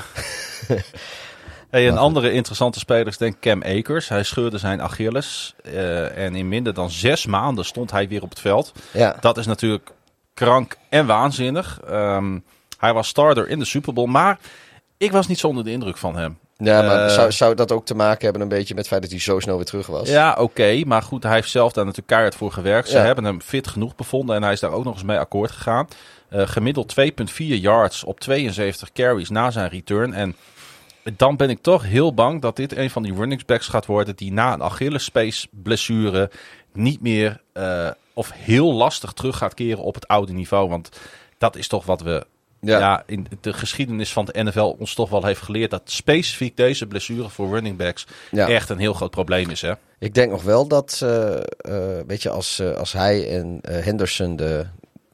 Hey, een andere interessante speler is denk ik Cam Akers. Hij scheurde zijn Achilles. eh, en in minder dan zes maanden stond hij weer op het veld. Ja, Dat is natuurlijk krank en waanzinnig. Ehm, hij was starter in de Super Bowl. Maar ik was niet zo onder de indruk van hem. Ja maar Eh, zou, zou dat ook te maken hebben een beetje met het feit dat hij zo snel weer terug was? Ja, oké. maar goed, hij heeft zelf daar natuurlijk keihard voor gewerkt. Ze Ja. hebben hem fit genoeg bevonden en hij is daar ook nog eens mee akkoord gegaan. Eh, gemiddeld 2,4 yards op 72 carries na zijn return. En dan ben ik toch heel bang dat dit een van die running backs gaat worden die na een Achillespees blessure niet meer eh, of heel lastig terug gaat keren op het oude niveau. Want dat is toch wat we ja. Ja. in de geschiedenis van de NFL ons toch wel heeft geleerd. Dat specifiek deze blessure voor running backs Ja. echt een heel groot probleem is. Hè? Ik denk nog wel dat, eh, weet je, als, eh, als hij en Henderson de,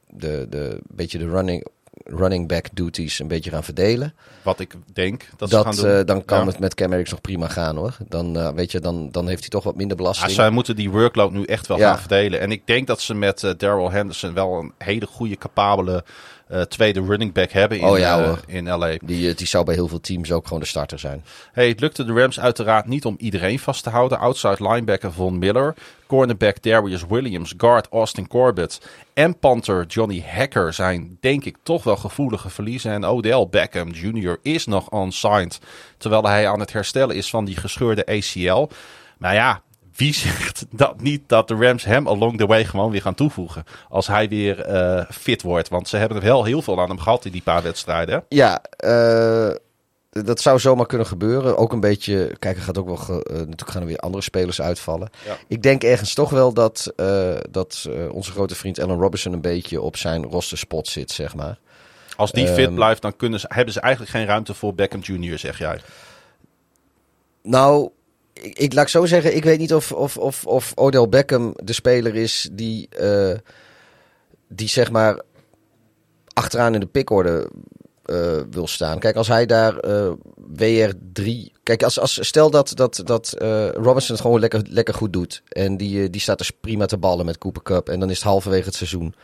de, de, beetje de running, running back duties een beetje gaan verdelen. Wat ik denk dat, Dat, ze gaan doen. dan kan Ja. het met Cam nog prima gaan hoor. Dan, weet je, dan, dan heeft hij toch wat minder Ja, belasting. zij moeten die workload nu echt wel gaan verdelen. En ik denk dat ze met Daryl Henderson wel een hele goede, capabele eh, tweede running back hebben in, Oh ja, eh, hoor. in LA. Die, eh, die zou bij heel veel teams ook gewoon de starter zijn. Hey, het lukte de Rams uiteraard niet om iedereen vast te houden. Outside linebacker Von Miller, cornerback Darius Williams, guard Austin Corbett en punter Johnny Hacker zijn denk ik toch wel gevoelige verliezen. En Odell Beckham Jr. is nog unsigned, terwijl hij aan het herstellen is van die gescheurde ACL. Nou ja, wie zegt dat niet dat de Rams hem along the way gewoon weer gaan toevoegen als hij weer eh, fit wordt? Want ze hebben er wel heel veel aan hem gehad in die paar wedstrijden. Ja, eh, dat zou zomaar kunnen gebeuren. Ook een beetje, kijk, er gaat ook wel, eh, natuurlijk gaan er weer andere spelers uitvallen. Ja. Ik denk ergens toch wel dat, dat onze grote vriend Allen Robinson een beetje op zijn roster spot zit, zeg maar. Als die fit Ehm, blijft, dan kunnen ze, hebben ze eigenlijk geen ruimte voor Beckham Jr., zeg jij. Nou, ik, ik laat zo zeggen, ik weet niet of, of, of, of Odell Beckham de speler is die, eh, die zeg maar achteraan in de pickorde eh, wil staan. Kijk, als hij daar eh, WR3... Kijk, als, als, stel dat, dat, dat Robinson het gewoon lekker, lekker goed doet. En die, die staat dus prima te ballen met Cooper Cup. En dan is het halverwege het seizoen.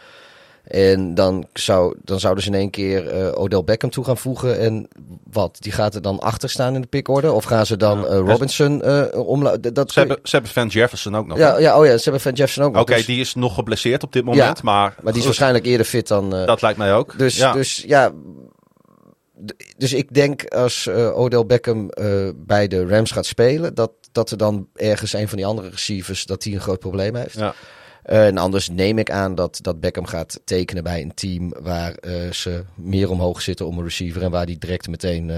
En dan, zou, dan zouden ze in één keer eh, Odell Beckham toe gaan voegen. En wat? Die gaat er dan achter staan in de pickorde? Of gaan ze dan eh, Robinson eh omlaten? Dat Ze hebben, ze hebben Van Jefferson ook nog. ja, ja, oh ja, ze hebben Van Jefferson ook nog. Oké, dus- die is nog geblesseerd op dit moment, Ja, maar, maar die is waarschijnlijk eerder fit dan... dat lijkt mij ook. dus ja. Dus, ja dus ik denk als Odell Beckham bij de Rams gaat spelen, dat, dat er dan ergens een van die andere receivers dat die een groot probleem heeft. Ja. Eh, en anders neem ik aan dat, dat Beckham gaat tekenen bij een team waar eh, ze meer omhoog zitten om een receiver en waar die direct meteen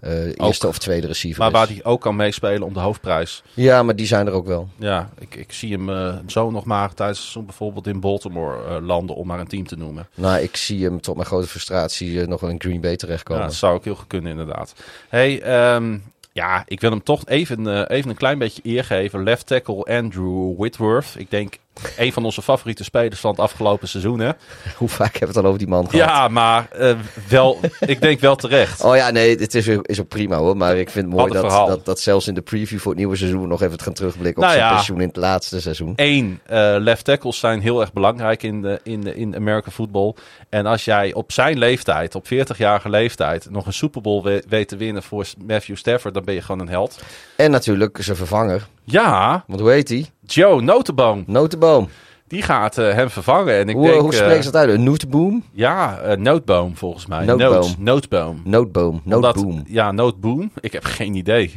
eh, eerste of tweede receiver maar is. waar hij ook kan meespelen om de hoofdprijs. Ja, maar die zijn er ook wel. Ja, ik, ik zie hem zo nog maar tijdens bijvoorbeeld in Baltimore landen, om maar een team te noemen. Nou, ik zie hem tot mijn grote frustratie nog wel in Green Bay Ja, terechtkomen. dat zou ook heel goed kunnen, inderdaad. Hey, ehm, ja, ik wil hem toch even, even een klein beetje eer geven. Left tackle Andrew Whitworth. Ik denk een van onze favoriete spelers van het afgelopen seizoen. Hè? Hoe vaak hebben we het al over die man gehad? Ja, maar eh, wel, ik denk wel terecht. Oh ja, nee, het is, is ook prima hoor. Maar ik vind het mooi dat, dat, dat zelfs in de preview voor het nieuwe seizoen nog even het gaan terugblikken op Nou zijn ja. pensioen in het laatste seizoen. Eén, eh, left tackles zijn heel erg belangrijk in, de, in, de, in American football. En als jij op zijn leeftijd, op 40-jarige leeftijd, nog een Super Bowl we- weet te winnen voor Matthew Stafford, dan ben je gewoon een held. En natuurlijk zijn vervanger. Ja, Want hoe heet hij? Joe Notenboom. Notenboom. Die gaat eh, hem vervangen. En ik Hoe, denk, hoe eh, spreken ze dat uit? Een nootboom? Ja, eh, nootboom volgens mij. Nootboom. Omdat- Nootboom. Ja, nootboom. Ik heb geen idee.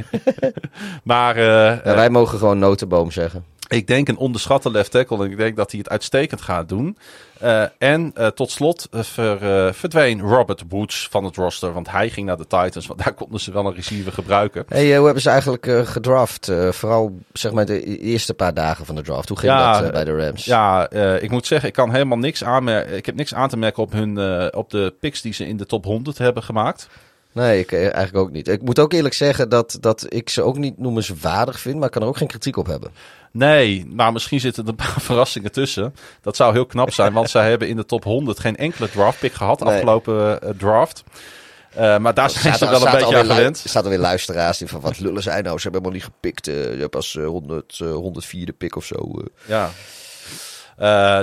maar eh, Ja, eh, wij mogen gewoon notenboom zeggen. Ik denk een onderschatte left tackle en ik denk dat hij het uitstekend gaat doen. Uh, en uh, tot slot uh, ver, verdween Robert Woods van het roster, want hij ging naar de Titans, want daar konden ze wel een receiver gebruiken. Hey, hoe hebben ze eigenlijk gedraft? vooral zeg maar de e-, eerste paar dagen van de draft. Hoe ging ja, dat bij de Rams? Ja, ik moet zeggen, ik kan helemaal niks aanmerken. Ik heb niks aan te merken op, hun, op de picks die ze in de top 100 hebben gemaakt. Nee, ik eigenlijk ook niet. Ik moet ook eerlijk zeggen dat, dat ik ze ook niet noemenswaardig vind, maar ik kan er ook geen kritiek op hebben. Nee, maar misschien zitten er een paar verrassingen tussen. Dat zou heel knap zijn, want zij hebben in de top 100 geen enkele draftpick gehad nee. afgelopen uh, draft. Uh, maar daar zijn ze wel een beetje aan gewend. Er staat er weer luisteraars die van wat lullen zijn nou. Ze hebben helemaal niet gepikt. Uh, je hebt pas 100, 104e pick of zo. Ja.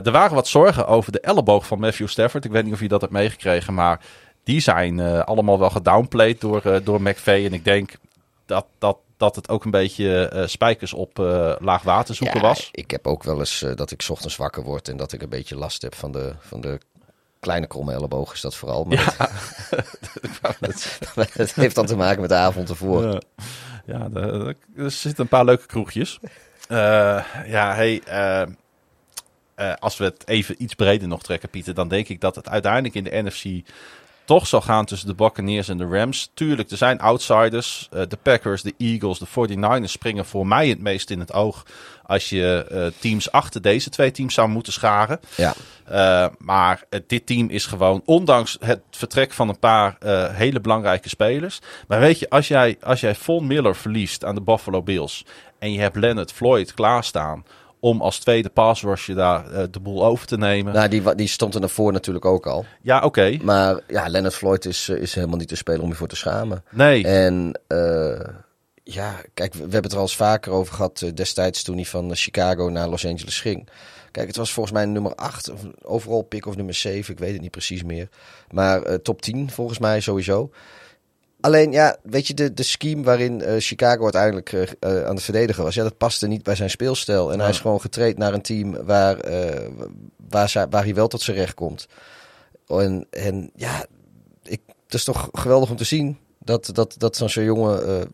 er waren wat zorgen over de elleboog van Matthew Stafford. Ik weet niet of je dat hebt meegekregen, maar die zijn allemaal wel gedownplayed door, door McVeigh. En ik denk dat, dat dat het ook een beetje uh, spijkers op uh, laag water zoeken ja, was. Ik heb ook wel eens uh, dat ik ochtends wakker word en dat ik een beetje last heb van de, van de kleine kromme elleboog is dat vooral. Maar ja. heeft dan te maken met de avond ervoor. Ja, er, er zitten een paar leuke kroegjes. ja, hey, als we het even iets breder nog trekken, Pieter, dan denk ik dat het uiteindelijk in de NFC toch zal gaan tussen de Buccaneers en de Rams. Tuurlijk, er zijn outsiders. Uh, de Packers, de Eagles, de 49ers springen voor mij het meest in het oog. Als je uh, teams achter deze twee teams zou moeten scharen. Ja. Uh, maar dit team is gewoon, ondanks het vertrek van een paar hele belangrijke spelers. Maar weet je, als jij, als jij Von Miller verliest aan de Buffalo Bills. En je hebt Leonard Floyd klaarstaan om als tweede je daar uh, de boel over te nemen. Nou, die, die stond er daarvoor natuurlijk ook al. Ja, oké. Maar ja, Leonard Floyd is, eh, is helemaal niet te spelen om je voor te schamen. Nee. En uh, ja, kijk, we, hebben het er al eens vaker over gehad destijds toen hij van Chicago naar Los Angeles ging. Kijk, het was volgens mij nummer 8, of overal pick of nummer 7, ik weet het niet precies meer. Maar top 10 volgens mij sowieso. Alleen ja, weet je, de, de scheme waarin uh, Chicago uiteindelijk uh, aan het verdedigen was, ja, dat paste niet bij zijn speelstijl. En hij is gewoon getraind naar een team waar, uh, waar, waar hij wel tot zijn recht komt. En, en ja, ik, het is toch geweldig om te zien dat, dat, dat zo'n jongen.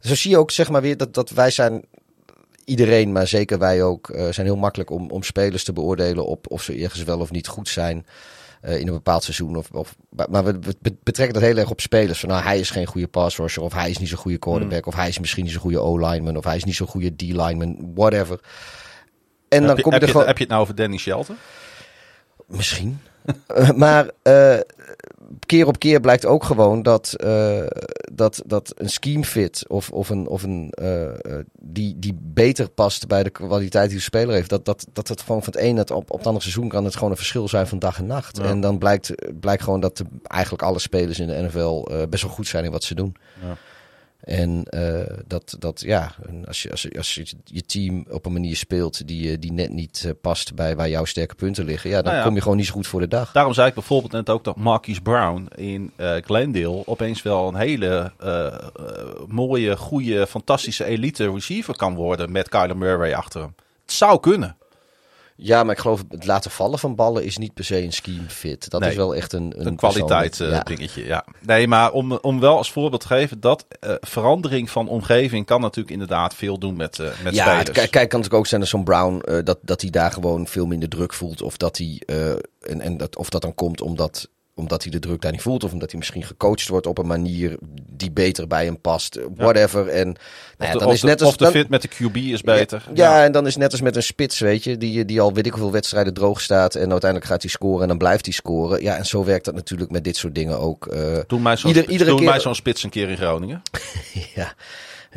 zo zie je ook, zeg maar weer, dat, dat wij zijn iedereen, maar zeker wij ook, zijn heel makkelijk om, om spelers te beoordelen op of ze ergens wel of niet goed zijn. Uh, in een bepaald seizoen. Of, of, maar we, betrekken dat heel erg op spelers. Van, nou, hij is geen goede pass rusher. Of hij is niet zo'n goede quarterback. Mm. Of hij is misschien niet zo'n goede O-lineman. Of hij is niet zo'n goede D-lineman. Whatever. En dan heb kom je, er gewoon... Heb je het nou over Danny Shelton? Misschien. maar uh, keer op keer blijkt ook gewoon dat, uh, dat, dat een scheme fit of, of een, of een uh, die, die beter past bij de kwaliteit die de speler heeft. Dat, dat, dat het gewoon van het ene op, op het andere seizoen kan het gewoon een verschil zijn van dag en nacht. Ja. En dan blijkt, blijkt gewoon dat de, eigenlijk alle spelers in de NFL uh, best wel goed zijn in wat ze doen. Ja. En uh, dat, dat, ja, als je, als, je, als je je team op een manier speelt die, eh, die net niet uh, past bij waar jouw sterke punten liggen, ja, dan nou ja, kom je gewoon niet zo goed voor de dag. Daarom zei ik bijvoorbeeld net ook dat Marquise Brown in uh, Glendale opeens wel een hele mooie, goede, fantastische elite receiver kan worden met Kyler Murray achter hem. Het zou kunnen. Ja, maar ik geloof het laten vallen van ballen is niet per se een scheme fit. Dat is wel echt een, een, kwaliteit uh, ja. dingetje. Ja. Nee, maar om, om wel als voorbeeld te geven dat uh, verandering van omgeving kan natuurlijk inderdaad veel doen met, uh, met ja, spelers. Kijk, kijk, kan natuurlijk ook zijn dat zo'n Brown dat, dat hij daar gewoon veel minder druk voelt. Of dat hij en, en dat, of dat dan komt omdat omdat hij de druk daar niet voelt. Of omdat hij misschien gecoacht wordt op een manier die beter bij hem past. Whatever. En nou ja, dan is net als, of de fit met de QB is beter. Ja, ja, en dan is net als met een spits, weet je. Die, die al weet ik hoeveel wedstrijden droog staat. En uiteindelijk gaat hij scoren en dan blijft hij scoren. Ja, en zo werkt dat natuurlijk met dit soort dingen ook. Uh, doe mij zo'n ieder, iedere keer... zo'n spits een keer in Groningen. ja.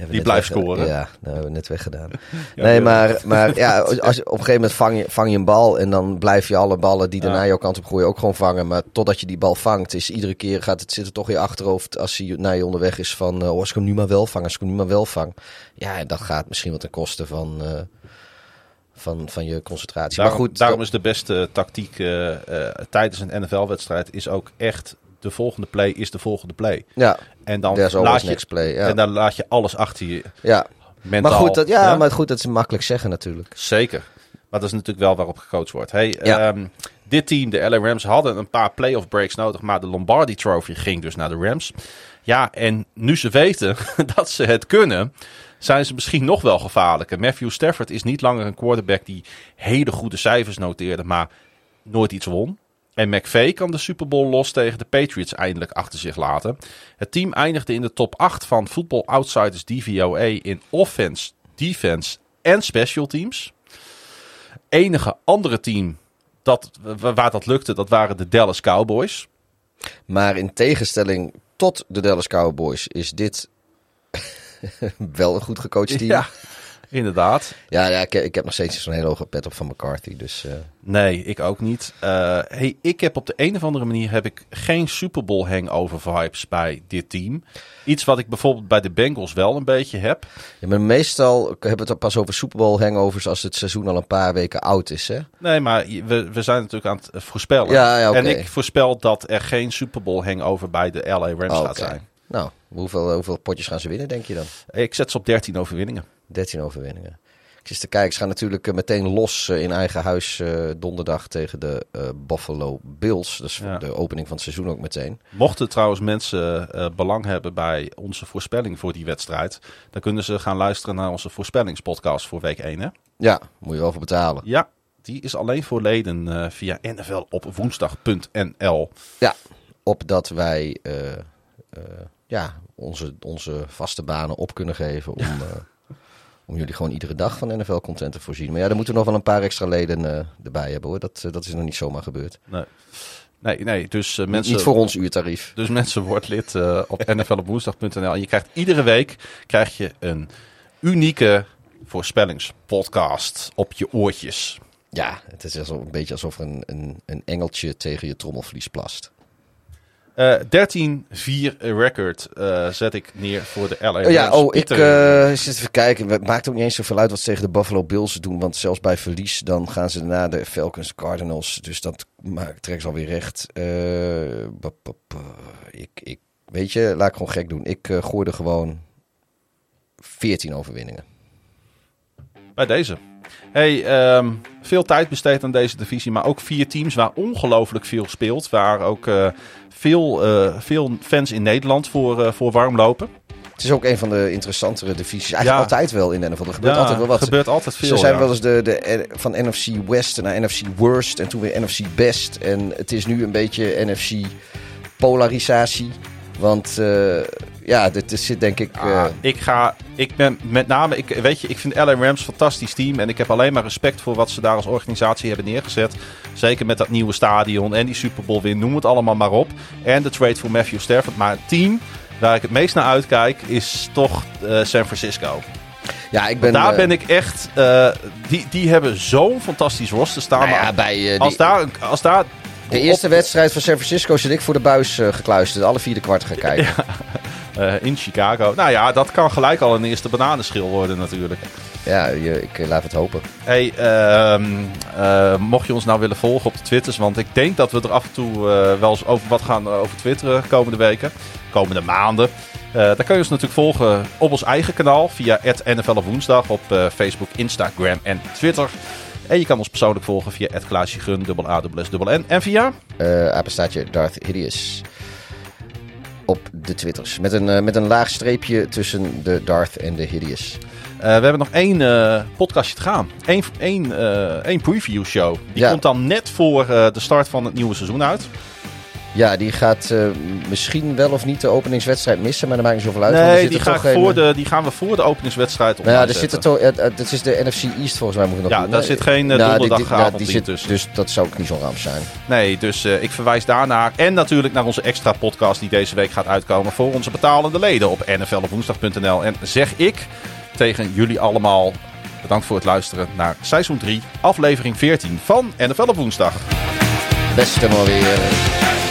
Die blijft scoren. Ja, dat hebben we net weggedaan. ja, nee, maar, maar ja, als, op een gegeven moment vang je, vang je een bal en dan blijf je alle ballen die naar jouw kant op gooien ook gewoon vangen. Maar totdat je die bal vangt, is iedere keer gaat het zitten toch in je achterhoofd als hij naar je onderweg is van, uh, oh, als ik hem nu maar wel vang, als ik hem nu maar wel vang. Ja, dat gaat misschien wat ten koste van... Uh, van, van je concentratie. Daarom, maar goed, daarom is de beste tactiek uh, tijdens een NFL-wedstrijd is ook echt de volgende play is de volgende play. Ja. En dan laat je, play, ja. en dan laat je alles achter je. Ja. Mentaal, maar goed, dat, ja, maar goed, dat is makkelijk zeggen natuurlijk. Zeker. Maar dat is natuurlijk wel waarop gecoacht wordt. Hey, ja. um, Dit team, de LA Rams, hadden een paar playoff breaks nodig. Maar de Lombardi Trophy ging dus naar de Rams. Ja, en nu ze weten dat ze het kunnen, zijn ze misschien nog wel gevaarlijker. Matthew Stafford is niet langer een quarterback die hele goede cijfers noteerde, maar nooit iets won. En McVay kan de Super Bowl los tegen de Patriots eindelijk achter zich laten. Het team eindigde in de top 8 van Football Outsiders DVOA in offense, defense en special teams. Enige andere team dat, waar dat lukte, dat waren de Dallas Cowboys. Maar in tegenstelling tot de Dallas Cowboys is dit wel een goed gecoacht team. Ja, inderdaad. Ja, ja ik, ik heb nog steeds zo'n hele hoge pet op van McCarthy. Dus, uh... Nee, ik ook niet. Uh, hey, ik heb op de een of andere manier heb ik geen Super Bowl hangover vibes bij dit team. Iets wat ik bijvoorbeeld bij de Bengals wel een beetje heb. Ja, maar meestal hebben we het pas over Super Bowl hangovers als het seizoen al een paar weken oud is, hè? Nee, maar we, we zijn natuurlijk aan het voorspellen. Ja, ja, okay. En ik voorspel dat er geen Super Bowl hangover bij de LA Rams oh, gaat zijn. Nou, hoeveel, hoeveel potjes gaan ze winnen, denk je dan? Ik zet ze op 13 overwinningen. 13 overwinningen. Ik zit te kijken, ze gaan natuurlijk meteen los in eigen huis uh, donderdag tegen de Buffalo Bills. Dus ja. de opening van het seizoen ook meteen. Mochten trouwens mensen belang hebben bij onze voorspelling voor die wedstrijd, dan kunnen ze gaan luisteren naar onze voorspellingspodcast voor week 1. Hè? Ja, moet je wel voor betalen. Ja, die is alleen voor leden via NFL op woensdag.nl. Ja, opdat wij ja, onze, onze vaste banen op kunnen geven om, uh, om jullie gewoon iedere dag van NFL-content te voorzien. Maar ja, dan moeten we nog wel een paar extra leden uh, erbij hebben hoor. Dat, uh, dat is nog niet zomaar gebeurd. Nee. Nee, nee, dus mensen... Niet voor ons uurtarief. Dus mensen wordt lid op nflopwoensdag.nl. En je krijgt iedere week krijg je een unieke voorspellingspodcast op je oortjes. Ja, het is alsof, een beetje alsof een, een, een engeltje tegen je trommelvlies plast. Uh, 13-4 record uh, zet ik neer voor de LA Rams. Ja, oh, ik uh, zit even kijken. Het maakt ook niet eens zoveel uit wat ze tegen de Buffalo Bills doen. Want zelfs bij verlies, dan gaan ze naar de Falcons Cardinals. Dus dat trekt ze alweer recht. ik, ik, weet je, laat ik gewoon gek doen. Ik gooi er gewoon 14 overwinningen. Bij deze. Hey, um, veel tijd besteed aan deze divisie, maar ook vier teams waar ongelooflijk veel speelt. Waar ook uh, veel, uh, veel fans in Nederland voor, uh, voor warm lopen. Het is ook een van de interessantere divisies. Eigenlijk ja. altijd wel in de NFL. Er gebeurt ja, altijd wel wat. Er gebeurt altijd veel. Ze zijn ja. wel eens de, de, van NFC West naar NFC Worst en toen weer NFC Best. En het is nu een beetje NFC polarisatie. Want uh, ja, dit, zit denk ik. Uh... Ah, ik ga. Ik ben met name. Ik, weet je, ik vind LA Rams een fantastisch team. En ik heb alleen maar respect voor wat ze daar als organisatie hebben neergezet. Zeker met dat nieuwe stadion en die Super Bowl win. Noem het allemaal maar op. En de trade voor Matthew Stafford. Maar het team waar ik het meest naar uitkijk is toch uh, San Francisco. Ja, ik ben, daar ben ik echt. Die, die hebben zo'n fantastisch roster staan. Nou ja, maar bij, als, daar, als daar de eerste wedstrijd van San Francisco zit ik voor de buis uh, gekluisterd. Alle vierde kwart gaan kijken. Ja. Uh, in Chicago. Nou ja, dat kan gelijk al een eerste bananenschil worden natuurlijk. Ja, je, ik uh, laat het hopen. Hey, uh, mocht je ons nou willen volgen op de Twitters, want ik denk dat we er af en toe wel eens over wat gaan over twitteren komende weken, komende maanden. dan kan je ons natuurlijk volgen op ons eigen kanaal via NFL op woensdag op Facebook, Instagram en Twitter. En je kan ons persoonlijk volgen via het Klaasje Gun, dubbel A, dubbel S, dubbel N. En via? Uh, apenstaatje Darth Hideous. Op de Twitters. Met een, uh, met een laag streepje tussen de Darth en de Hideous. Uh, we hebben nog één uh, podcastje te gaan. Eén, één, één preview show. Die ja. komt dan net voor de start van het nieuwe seizoen uit. Ja, die gaat uh, misschien wel of niet de openingswedstrijd missen, maar dat maakt niet zoveel uit. Nee, die, ga voor de, die gaan we voor de openingswedstrijd op. Nou ja, er zit er toch, het, is de NFC East volgens mij. Moet ik nog ja, doen. daar zit geen uh, nou, donderdagavond die, die, die tussen. Dus dat zou ook niet zo'n ramp zijn. Nee, dus ik verwijs daarnaar. En natuurlijk naar onze extra podcast die deze week gaat uitkomen voor onze betalende leden op nflopwoensdag.nl. En zeg ik tegen jullie allemaal bedankt voor het luisteren naar seizoen 3, aflevering 14 van NFL op woensdag. Beste maar weer.